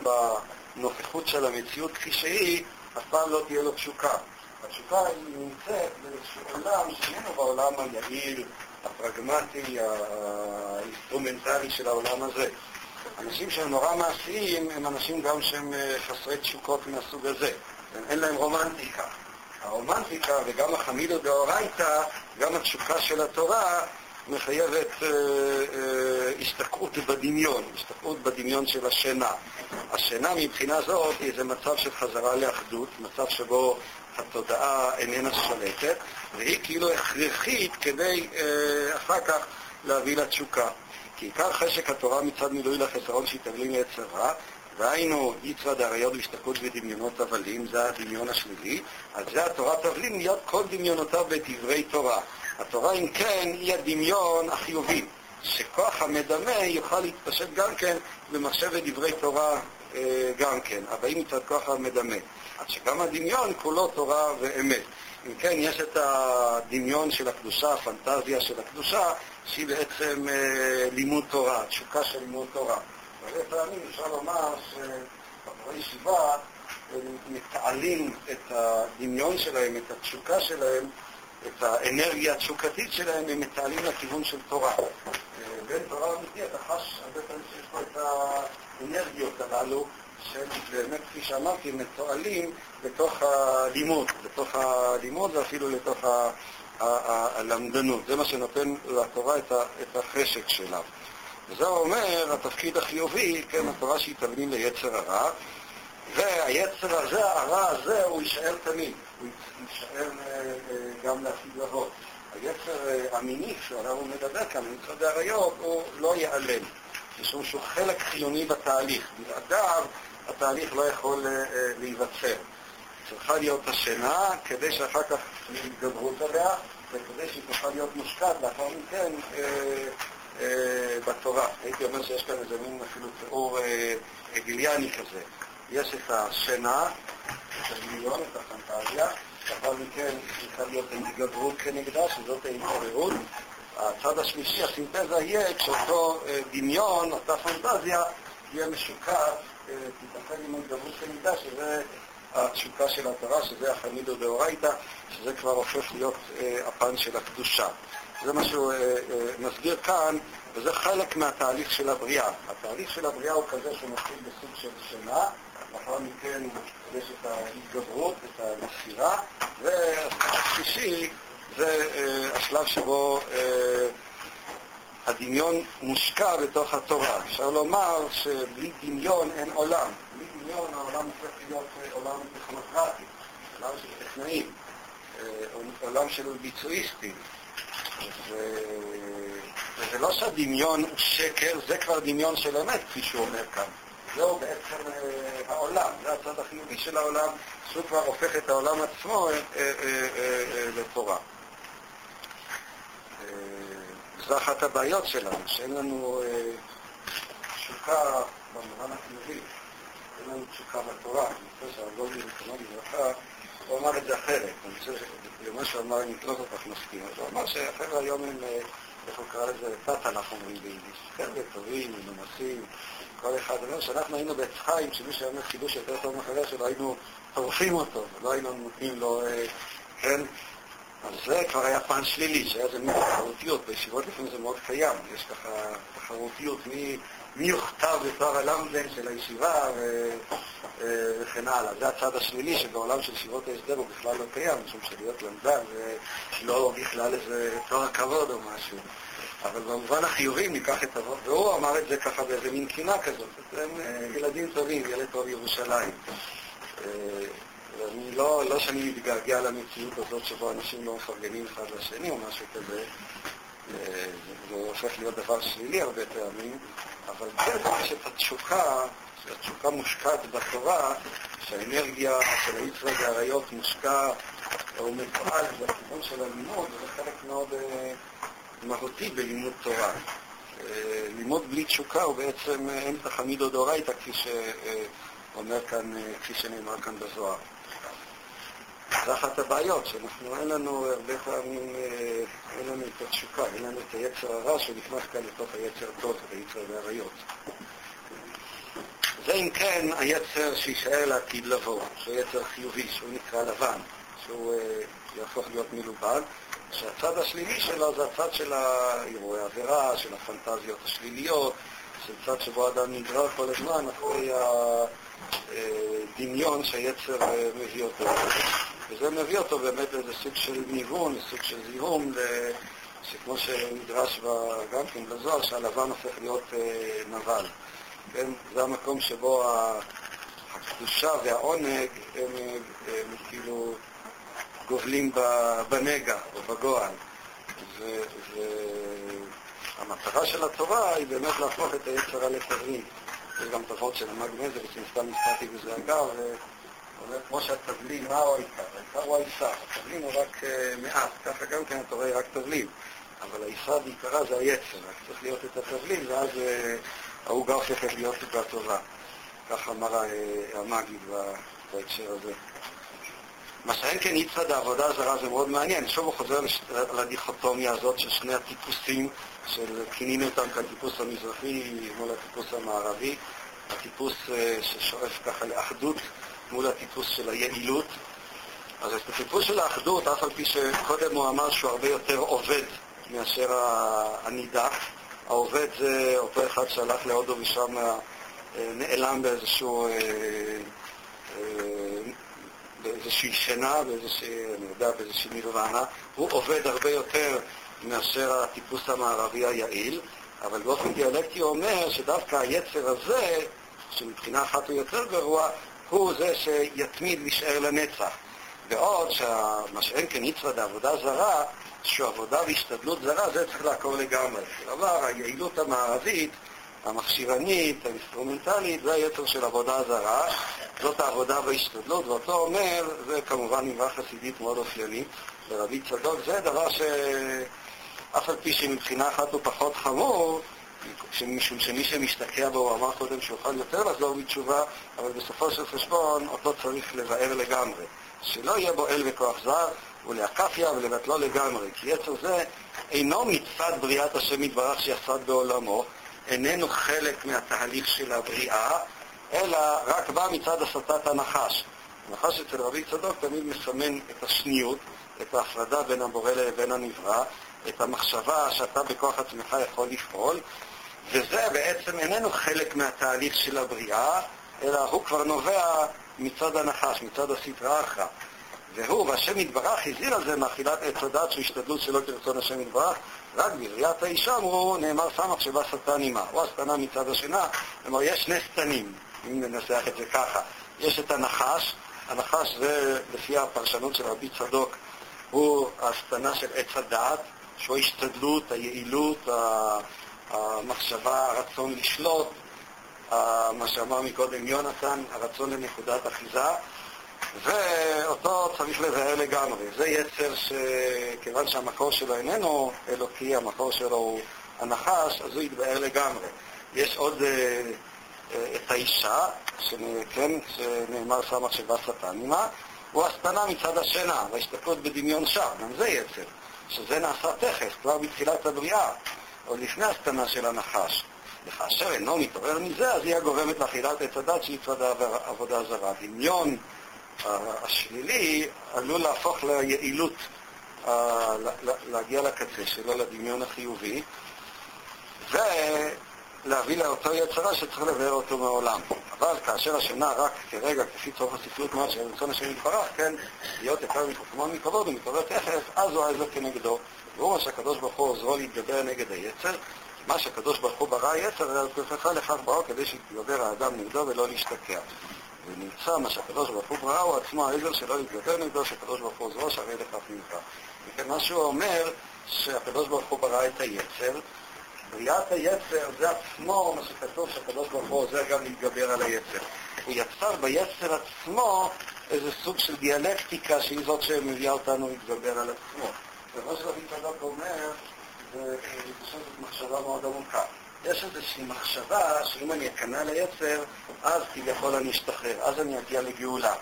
בנוכחות של המציאות כפי שהיא, אף פעם לא תהיה לו תשוקה. התשוקה היא נמצאת באיזשהו עולם שאיננו בעולם היעיל, הפרגמטי, האינסטרומנטלי של העולם הזה. אנשים שהם נורא מעשיים הם אנשים גם שהם אה, חסרי תשוקות מהסוג הזה. אין להם רומנטיקה. הרומנטיקה וגם החמידו דאורייתא, גם התשוקה של התורה, מחייבת אה, אה, השתקעות בדמיון, השתקעות בדמיון של השינה. השינה מבחינה זאת היא איזה מצב של חזרה לאחדות, מצב שבו התודעה איננה שולטת, והיא כאילו הכרחית כדי אה, אחר כך להביא לתשוקה. כי עיקר חשק התורה מצד מילוי לחיסרון שהתאבלים ליצר רע, והיינו יצרא דאריות והשתקעות ודמיונות הבלים, זה הדמיון השלילי, אז זה התורה תבלין להיות כל דמיונותיו בדברי תורה. התורה, אם כן, היא הדמיון החיובי, שכוח המדמה יוכל להתפשט גם כן במחשבת דברי תורה אה, גם כן, הבאים מצד כוח המדמה. עד שגם הדמיון כולו תורה ואמת. אם כן, יש את הדמיון של הקדושה, הפנטזיה של הקדושה, שהיא בעצם אה, לימוד תורה, תשוקה של לימוד תורה. הרבה פעמים אפשר לומר שבחורי ישיבה מתעלים את הדמיון שלהם, את התשוקה שלהם, את האנרגיה התשוקתית שלהם, הם מתעלים לכיוון של תורה. בין תורה אמיתי אתה חש הרבה פעמים שיש פה את האנרגיות הללו, שבאמת, כפי שאמרתי, מתועלים בתוך הלימוד, בתוך הלימוד ואפילו לתוך הלמדנות. זה מה שנותן לתורה את החשק שלה. וזה אומר התפקיד החיובי, כן, התורה שהיא תבנין ליצר הרע, והיצר הזה, הרע הזה, הוא יישאר תמיד, הוא יישאר אה, אה, גם לעתיד לבוא. היצר אה, המיני שעליו הוא מדבר כאן, מצד האריות, הוא לא ייעלם, משום שהוא חלק חיוני בתהליך. בלעדיו התהליך לא יכול להיווצר. צריכה להיות השינה כדי שאחר כך יתגברות עליה, וכדי שהיא תוכל להיות מושקעת לאחר מכן אה, בתורה. הייתי אומר שיש כאן איזה מין אפילו תיאור אה, הגיליאני כזה. יש את השינה, את הדמיון, את הפנטזיה, לאחר מכן צריכה להיות התגברות כנגדה, שזאת ההתעוררות. הצד השלישי, הסינתזה יהיה כשאותו אה, דמיון, אותה פנטזיה, תהיה משוקעת, תתאחד עם ההתגברות כנגדה, שזה התשוקה של התורה, שזה החמידו דאורייתא, שזה כבר הופך להיות הפן של הקדושה. זה מה שהוא אה, אה, מסביר כאן, וזה חלק מהתהליך של הבריאה. התהליך של הבריאה הוא כזה שמתחיל בסוג של שינה, לאחר מכן יש את ההתגברות, את המסירה, והשלישי זה אה, השלב שבו הדמיון מושקע בתוך התורה. אפשר לומר שבלי דמיון אין עולם. בלי דמיון העולם הופך להיות עולם טכנוקרטי, עולם של טכנאים, עולם של ביצועיסטים. וזה לא שהדמיון הוא שקר, זה כבר דמיון של אמת, כפי שהוא אומר כאן. זהו בעצם אה, העולם, זה הצד החיובי של העולם, שהוא כבר הופך את העולם עצמו אה, אה, לתורה. זו אחת הבעיות שלנו, שאין לנו תשוקה במובן החיובי, אין לנו תשוקה בתורה. אני חושב שהגולדי, זיכרונו לברכה, הוא אמר את זה אחרת. אני חושב שלמה שהוא אמר, אני לא כל כך מסכים. אז הוא אמר שהחבר'ה היום הם, אה, איך הוא קרא לזה, תת-תנ"ך אומרים ביידיש. חבר'ה טובים, מנומסים, כל אחד אומר שאנחנו היינו בעץ חיים, שמי שהיה אומר חידוש יותר טוב מחבר שלו, היינו טורפים אותו, ולא היינו נותנים לו, אה, כן? אז זה כבר היה פן שלילי, שהיה איזה מין תחרותיות, בישיבות לפעמים זה מאוד קיים, יש ככה תחרותיות מי, מי יוכתר בתואר הלמדן של הישיבה אה, וכן הלאה. זה הצד השלילי שבעולם של ישיבות ההסדר הוא בכלל לא קיים, משום שלהיות למדן זה לא בכלל איזה תואר כבוד או משהו. אבל במובן החיובי ניקח את אבות, והוא אמר את זה ככה באיזה מין קינה כזאת. הם אה, ילדים טובים, ילד טוב ירושלים. אה, אני לא, לא שאני מתגעגע למציאות הזאת שבו אנשים לא מפרגנים אחד לשני או משהו כזה, זה הופך להיות דבר שלילי הרבה פעמים, אבל כן יש את התשוקה שהתשוקה מושקעת בתורה, שהאנרגיה של היצרה והאריות מושקע או מפעל בכיוון של הלימוד, זה חלק מאוד אה, מהותי בלימוד תורה. אה, לימוד בלי תשוקה הוא בעצם אין תחמידו דאורייתא, כפי שאומר כאן, כפי שנאמר כאן בזוהר. זה אחת הבעיות, שאנחנו, אין לנו הרבה פעמים, אה, אין לנו את התשוקה, אין לנו את היצר הרע שנכנס כאן לתוך היצר טוב, את היצר והעריות. זה אם כן היצר שיישאר לעתיד לבוא, שהוא יצר חיובי, שהוא נקרא לבן, שהוא אה, יהפוך להיות מלובן, שהצד השלילי שלו זה הצד של אירועי העבירה, של הפנטזיות השליליות, של צד שבו אדם נגרר כל הזמן אחרי הדמיון שהיצר אה, מביא אותו. וזה מביא אותו באמת לאיזה סוג של ניוון, לסוג של זיהום, שכמו שנדרש גם כן בזוהר, שהלבן הופך להיות אה, נבל. כן? זה המקום שבו הקדושה והעונג הם, הם, הם כאילו גובלים בנגע או בגועל. והמטרה של התורה היא באמת להפוך את היצרה לתבנית. יש גם תופעות של המגנזר, שנסתם נזכרתי בזה אגב, אומר, כמו שהתבלין, מה הוא העיקר? העיקר הוא העיסה, התבלין הוא רק אה, מעט, ככה גם כן אתה רואה רק תבלין, אבל העיסה בעיקרה זה היצר, רק צריך להיות את התבלין, ואז אה, העוגה הופכת להיות עוגה טובה. ככה אמר אה, המגיד בהקשר הזה. מה שאין כן יצחד העבודה הזרה זה מאוד מעניין, שוב הוא חוזר לדיכוטומיה הזאת של שני הטיפוסים, של כינינו אותם כטיפוס המזרחי מול הטיפוס המערבי, הטיפוס ששואף ככה לאחדות מול הטיפוס של היעילות. אז את הטיפוס של האחדות, אף על פי שקודם הוא אמר שהוא הרבה יותר עובד מאשר הנידח. העובד זה אותו אחד שהלך להודו ושם אה, נעלם באיזשהו, אה, אה, באיזושהי שינה, באיזושהי, אני יודע, באיזושהי נירוונה. הוא עובד הרבה יותר מאשר הטיפוס המערבי היעיל, אבל באופן דיאלקטי הוא אומר שדווקא היצר הזה, שמבחינה אחת הוא יותר גרוע, הוא זה שיתמיד להישאר לנצח. בעוד שמה שאין יצרד העבודה זרה, שהוא עבודה והשתדלות זרה, זה צריך לעקור לגמרי. כלומר, היעילות המערבית, המכשירנית, האינסטרומנטלית, זה היצר של עבודה זרה, זאת העבודה וההשתדלות, ואותו אומר, זה כמובן נברא חסידית מאוד אופייני, לרבי צדוק, זה דבר שאף על פי שמבחינה אחת הוא פחות חמור, משום שמי שמשתקע בו, הוא אמר קודם שהוא יוכל יותר לחזור בתשובה, אבל בסופו של חשבון אותו צריך לבאר לגמרי. שלא יהיה בו אל וכוח זר, ולהקפיה ולבטלו לגמרי. כי יצר זה אינו מצד בריאת השם יתברך שיסד בעולמו, איננו חלק מהתהליך של הבריאה, אלא רק בא מצד הסטת הנחש. הנחש אצל רבי צדוק תמיד מסמן את השניות, את ההפרדה בין הבורא לבין הנברא, את המחשבה שאתה בכוח עצמך יכול לפעול, וזה בעצם איננו חלק מהתהליך של הבריאה, אלא הוא כבר נובע מצד הנחש, מצד הסטרא אחרא. והוא, והשם יתברך, הזהיר על זה מאכילת עץ הדת שהוא השתדלות שלא כרצון השם יתברך, רק בבריאת האישה אמרו, נאמר סמך שבא שטן עמה, או השטנה מצד השינה, כלומר יש שני שטנים, אם ננסח את זה ככה. יש את הנחש, הנחש זה, לפי הפרשנות של רבי צדוק, הוא השטנה של עץ הדעת, שהוא ההשתדלות, היעילות, המחשבה, הרצון לשלוט, מה שאמר מקודם יונתן, הרצון לנקודת אחיזה, ואותו צריך לבאר לגמרי. זה יצר שכיוון שהמקור שלו איננו אלוקי, המקור שלו הוא הנחש, אז הוא יתבאר לגמרי. יש עוד אה, אה, את האישה, כן, שנאמר סמך שבא שטן עמה, הוא השטנה מצד השינה, וההשתתפות בדמיון שר, גם זה יצר, שזה נעשה תכף, כבר בתחילת הבריאה. עוד לפני הסתנה של הנחש. וכאשר אינו מתעורר מזה, אז היא הגורמת לאכילת עץ הדת שהיא צדה עבודה זרה. דמיון השלילי עלול להפוך ליעילות, להגיע לקצה שלו, לדמיון החיובי, ולהביא לאותו יצרה שצריך לבאר אותו מעולם. אבל כאשר השינה רק כרגע, כפי צורך הספרות מאוד של רצון השם יתברך, כן, להיות מחוכמון מכבוד ומתעורר תכף, אז הוא העזר כנגדו. והוא מה שהקדוש ברוך הוא עוזרו להתגבר נגד היצר, מה שהקדוש ברוך הוא ברא יצר, זה כופך לכך בראו כדי שיתגבר האדם נגדו ולא להשתקע. ונמצא מה שהקדוש ברוך הוא ברא הוא עצמו העזר שלא להתגבר נגדו, שהקדוש ברוך הוא עוזרו, שהרי לכך נמצא. וכן מה שהוא אומר, שהקדוש ברוך הוא ברא את היצר, בריאת היצר זה עצמו, מה שכתוב שהקדוש ברוך הוא עוזר גם להתגבר על היצר. הוא יצר ביצר עצמו איזה סוג של דיאלקטיקה שהיא זאת שמביאה אותנו להתגבר על עצמו. ומה שרבי צדוק אומר, זה פשוט מחשבה מאוד עמוקה. יש איזושהי מחשבה שאם אני אכנע ליצר, אז כביכול אני אשתחרר, אז אני אגיע לגאולה.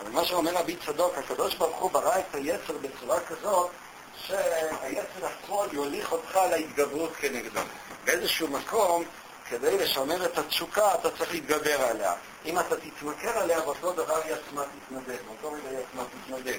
אבל מה שאומר רבי צדוק, הקדוש ברוך הוא ברא את היצר בצורה כזאת שהיצר עצמו יוליך אותך להתגברות כנגדו. באיזשהו מקום, כדי לשמר את התשוקה, אתה צריך להתגבר עליה. אם אתה תתמכר עליה, באותו דבר היא עצמה תתנדב, באותו רגע היא עצמה תתנדב.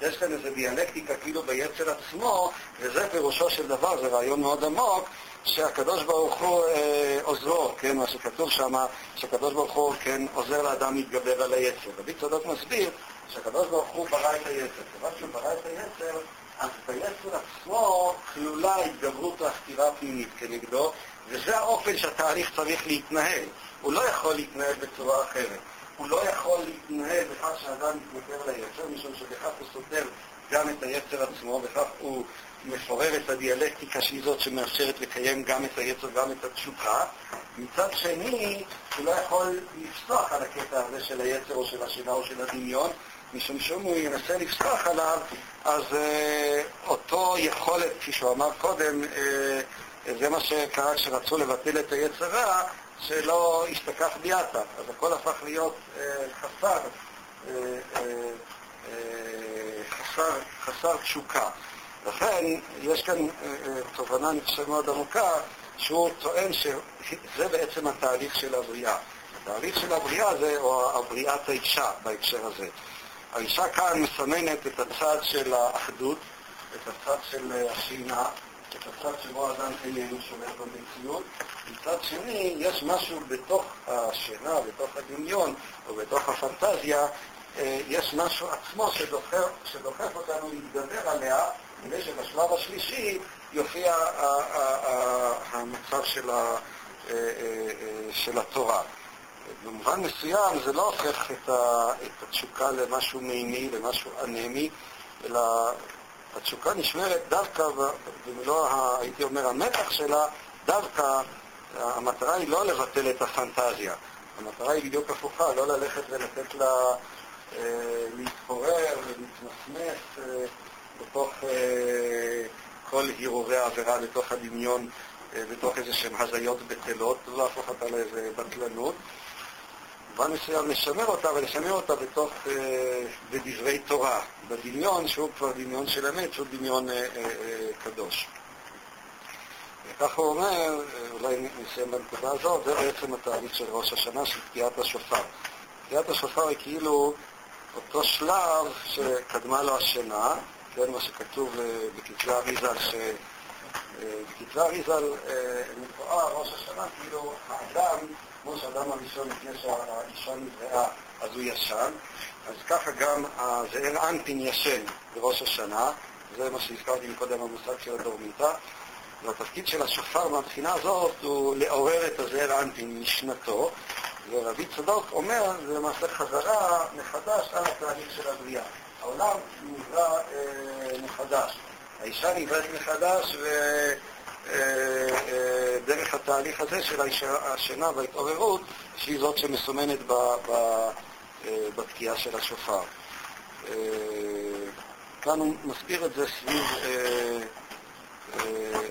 יש כאן איזו דיאלקטיקה כאילו ביצר עצמו, וזה פירושו של דבר, זה רעיון מאוד עמוק, שהקדוש ברוך הוא אה, עוזרו, כן, מה שכתוב שם, שהקדוש ברוך הוא, כן, עוזר לאדם להתגבר על היצר. רבי צדוק מסביר שהקדוש ברוך הוא ברא את היצר. כיוון שהוא ברא את היצר, אז ביצר עצמו כלולה התגברות והסתירה פנימית כנגדו, וזה האופן שהתהליך צריך להתנהל. הוא לא יכול להתנהל בצורה אחרת. הוא לא יכול להתנהל בכך שאדם מתמכר ליצר, משום שבכך הוא סותר גם את היצר עצמו, בכך הוא מפורר את הדיאלקטיקה שהיא זאת שמאפשרת לקיים גם את היצר וגם את התשוקה. מצד שני, הוא לא יכול לפסוח על הקטע הזה של היצר או של השינה או של הדמיון, משום שאם הוא ינסה לפסוח עליו, אז אה, אותו יכולת, כפי שהוא אמר קודם, אה, זה מה שקרה כשרצו לבטל את היצר רע, שלא השתכח ביאטה. אז הכל הפך להיות אה, חסר, אה, אה, אה, חסר, חסר תשוקה. לכן יש כאן אה, אה, תובנה, אני מאוד עמוקה, שהוא טוען שזה בעצם התהליך של הבריאה. התהליך של הבריאה זה, או הבריאת האישה בהקשר הזה. האישה כאן מסמנת את הצד של האחדות, את הצד של השינה, את הצד שבו האדם איננו שולט במציאות. מצד שני, יש משהו בתוך השינה, בתוך הדמיון, או בתוך הפנטזיה, אה, יש משהו עצמו שדוחף, שדוחף אותנו להתגבר עליה, כדי שבשלב השלישי יופיע המצב של, ה, אה, אה, של התורה. במובן מסוים זה לא הופך את התשוקה למשהו מימי, למשהו אנמי, אלא התשוקה נשמרת דווקא, במלוא, הייתי אומר, המתח שלה, דווקא המטרה היא לא לבטל את הפנטזיה. המטרה היא בדיוק הפוכה, לא ללכת ולתת לה אה, להתפורר ולהתמסמס אה, בתוך אה, כל הרהורי העבירה, לתוך הדמיון, אה, בתוך איזה שהן הזיות בטלות, להפוך אותה לאיזה בטלנות. במובן מסוים לשמר אותה, ולשמר אותה בתוך, אה, בדברי תורה, בדמיון שהוא כבר דמיון של אמת, שהוא דמיון אה, אה, קדוש. וכך הוא אומר, אולי נסיים בנקודה הזאת, זה בעצם התהליך של ראש השנה, של תקיעת השופר. תקיעת השופר היא כאילו אותו שלב שקדמה לו השינה, כן, מה שכתוב בכתבי אריזל, שבכתבי אריזל מתואר ראש השנה כאילו האדם כמו שאדם הראשון לפני שהאישה נבראה, אז הוא ישן, אז ככה גם הזעיר אנפין ישן בראש השנה, זה מה שהזכרתי מקודם המושג של הדורמיתא, והתפקיד של השופר מהבחינה הזאת הוא לעורר את הזעיר אנפין משנתו, ורבי צדוק אומר, זה למעשה חזרה מחדש על התהליך של הבריאה. העולם נברא אה, מחדש. האישה נבראת מחדש, ו... אה, אה, דרך התהליך הזה של השינה וההתעוררות, שהיא זאת שמסומנת אה, בתקיעה של השופר. כאן הוא מסביר את זה סביב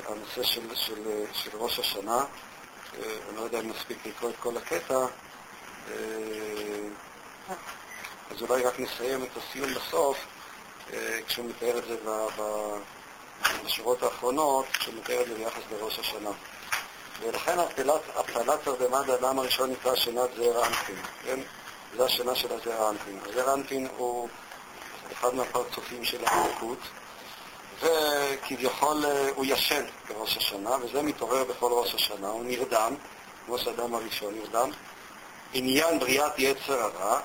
הנושא של, של, של ראש השנה. אני לא יודע אם נספיק לקרוא את כל הקטע, אז אולי רק נסיים את הסיום בסוף, כשהוא מתאר את זה ב... בשורות האחרונות, שמתאר את זה ביחס לראש השנה. ולכן הפעלת תרדמת האדם הראשון נקרא שנת זעיר אנפין, כן? זה השנה של הזעיר אנפין. הזעיר אנפין הוא אחד מהפרצופים של האלוקות, וכביכול אה, הוא ישן בראש השנה, וזה מתעורר בכל ראש השנה, הוא נרדם, כמו שהאדם הראשון נרדם. עניין בריאת יצר הרע,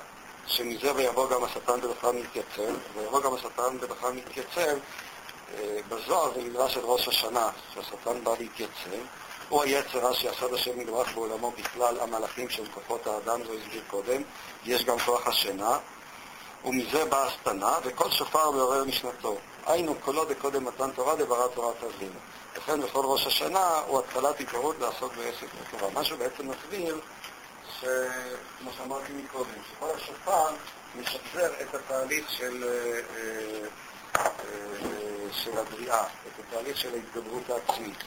שמזה ויבוא גם השטן בדרכם מתייצב, ויבוא גם השטן בדרכם מתייצב, בזוהר זה מדרש של ראש השנה, שהשטן בא להתייצב. הוא היצר רע שיסד השם יתברך בעולמו בכלל המלאכים שהם כוחות האדם, זו הסביר קודם. יש גם כוח השינה. ומזה באה השטנה, וכל שופר מעורר משנתו. היינו קולו דקודם מתן תורה דברא תורת אבינו. לכן בכל ראש השנה הוא התחלת התעוררות לעסוק בעסק התורה. מה שהוא בעצם מסביר, שכמו שאמרתי מקודם, שכל השופר משחזר את התהליך של, אה, אה, של הבריאה, את התהליך של ההתגברות העצמית.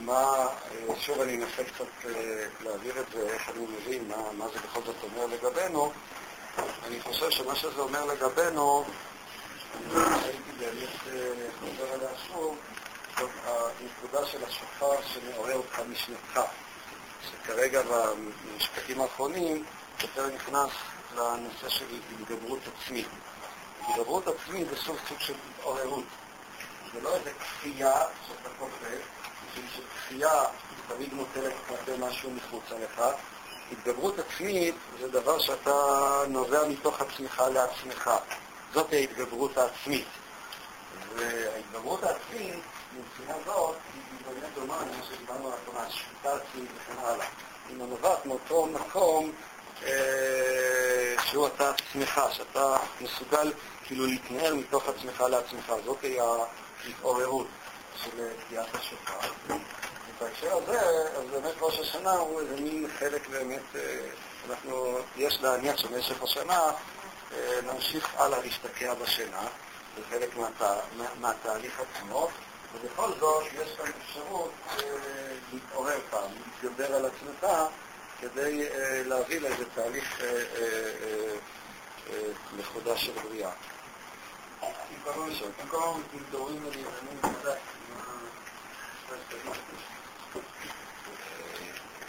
מה, שוב אני אנסה קצת להעביר את זה, איך אני מבין, מה, מה זה בכל זאת אומר לגבינו. אני חושב שמה שזה אומר לגבינו, הייתי באמת חוזר עליה שוב, זאת הנקודה של השופר שמעורר אותך משנתך, שכרגע במשפטים האחרונים יותר נכנס לנושא של התגברות עצמית. התגברות עצמית זה סוג סוג של התעוררות. זה לא איזה כפייה שאתה כופה, בשביל שכפייה תמיד מוטלת כלפי משהו מחוצה לך. התגברות עצמית זה דבר שאתה נובע מתוך עצמך לעצמך. זאת ההתגברות העצמית. וההתגברות העצמית מבחינה זאת היא באמת דומה למה שדיברנו על התורה, עצמית וכן הלאה. היא נובעת מאותו מקום אה, שהוא אתה עצמך, שאתה מסוגל כאילו להתנער מתוך עצמך לעצמך. זאת היא ההתעוררות של תקיעת השופר. ובהקשר הזה, אז באמת ראש השנה הוא איזה מין חלק באמת, אה, אנחנו, יש להניח שבמשך השנה אה, נמשיך הלאה להשתקע בשינה, זה חלק מהתה, מה, מהתהליך עצמו. ובכל זאת יש כאן אפשרות אה, להתעורר פעם, להתגבר על עצמך כדי אה, להביא לאיזה תהליך אה, מחודש של בריאה.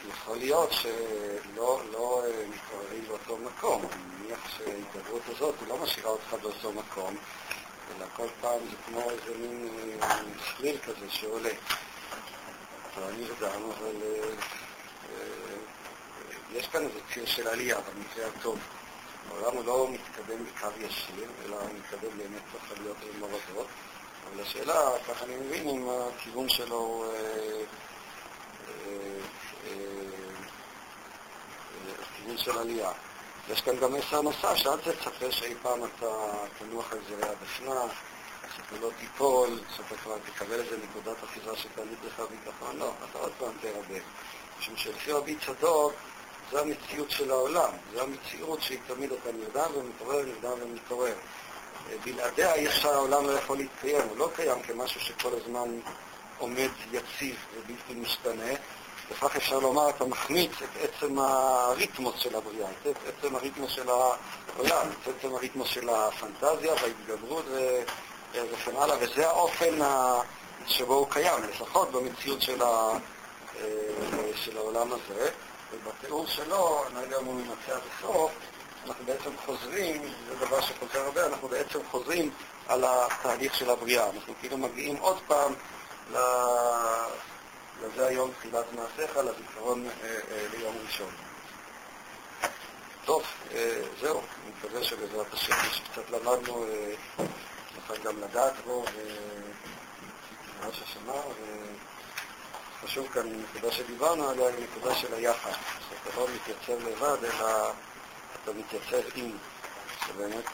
יכול להיות שלא לא מתעוררים באותו מקום. אני מניח שההתגברות הזאת לא משאירה אותך באותו מקום, אלא כל פעם זה כמו איזה מין שליל כזה שעולה. אבל אני יודע, אבל יש כאן איזה ציר של עלייה במקרה הטוב. העולם הוא לא מתקדם בקו ישיר, אלא מתקדם באמת תוך עליות ומורדות. אבל השאלה, ככה אני מבין, אם הכיוון שלו הוא כיוון של עלייה. יש כאן גם מסר נוסף, שאל תצפה שאי פעם אתה תנוח על זרי הדפנה, שאתה לא תיפול, שאתה כבר תקבל איזה נקודת אחיזה שתמיד לך ביטחון, לא, אתה עוד פעם תרבה. משום שלפי רבי צדוק, זו המציאות של העולם, זו המציאות שהיא תמיד אתה נרדם ומתעורר, נרדם ומתעורר. בלעדיה אי אפשר, העולם לא יכול להתקיים, הוא לא קיים כמשהו שכל הזמן עומד יציב ובלתי משתנה, וכך אפשר לומר, אתה מחמיץ את עצם הריתמוס של הבריאה, את עצם הריתמוס של העולם, את עצם הריתמוס של הפנטזיה וההתגברות וכן הלאה, וזה האופן שבו הוא קיים, לפחות במציאות של, ה... אה, של העולם הזה, ובתיאור שלו, אני לא יודע אם הוא ממצא עד הסוף, אנחנו בעצם חוזרים, זה דבר שחוזר הרבה, אנחנו בעצם חוזרים על התהליך של הבריאה, אנחנו כאילו מגיעים עוד פעם וזה היום תחילת מעשיך לזיכרון אה, אה, ליום ראשון. טוב, אה, זהו, אני מקווה שבעזרת השם שקצת למדנו, נוכל גם לדעת בו ראש השנה, וחשוב כאן, נקודה שדיברנו עליה היא נקודה של היחד, שאתה לא מתייצב לבד, אלא אתה מתייצב עם, שבאמת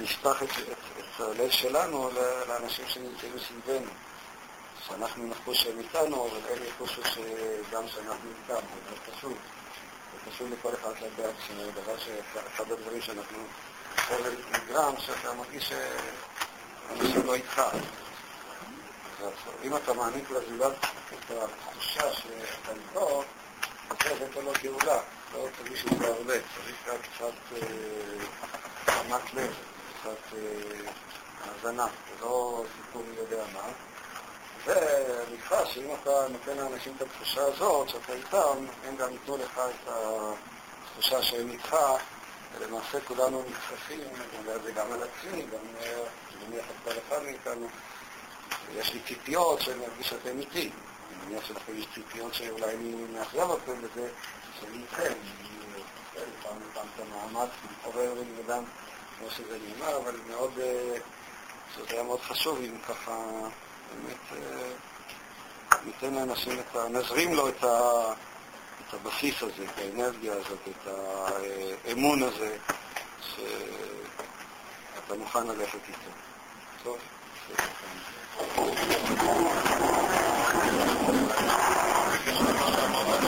נשפך את, את, את הלב שלנו לאנשים שנמצאים מסביבנו. שאנחנו נחוש שהם איתנו, אבל הם יחושו שגם שאנחנו איתם, זה מאוד חשוב. זה חשוב לכל אחד לדעת שזה דבר שאחד הדברים שאנחנו, חבל נגרם, שאתה מרגיש שאנשים לא איתך. אם אתה מעניק לזולת את התחושה שאתה איתו, אז זה לו גאולה. לא צריך שזה הרבה, צריך רק קצת רמת אה, לב, קצת אה, האזנה, זה לא סיפור מי יודע מה. ונקרא שאם אתה נותן לאנשים את התחושה הזאת, שאתה איתם, הם גם ייתנו לך את התחושה שהם איתך, ולמעשה כולנו נחשפים, אני אומר את זה גם על עצמי, גם נניח את כל אחד מאיתנו, יש לי ציפיות שאני מרגיש שאתם איתי. אני מניח שלכם יש ציפיות שאולי אני מאכזב אתכם בזה, שאני איתכם. עושה לפעמים פעם את המאמץ להתעורר ולבדם, כמו שזה נאמר, אבל מאוד, אה, שזה היה מאוד חשוב אם ככה... באמת אה, ניתן לאנשים את ה... נזרים לו את, ה... את הבסיס הזה, את האנרגיה הזאת, את האמון הזה, שאתה מוכן ללכת איתו. טוב?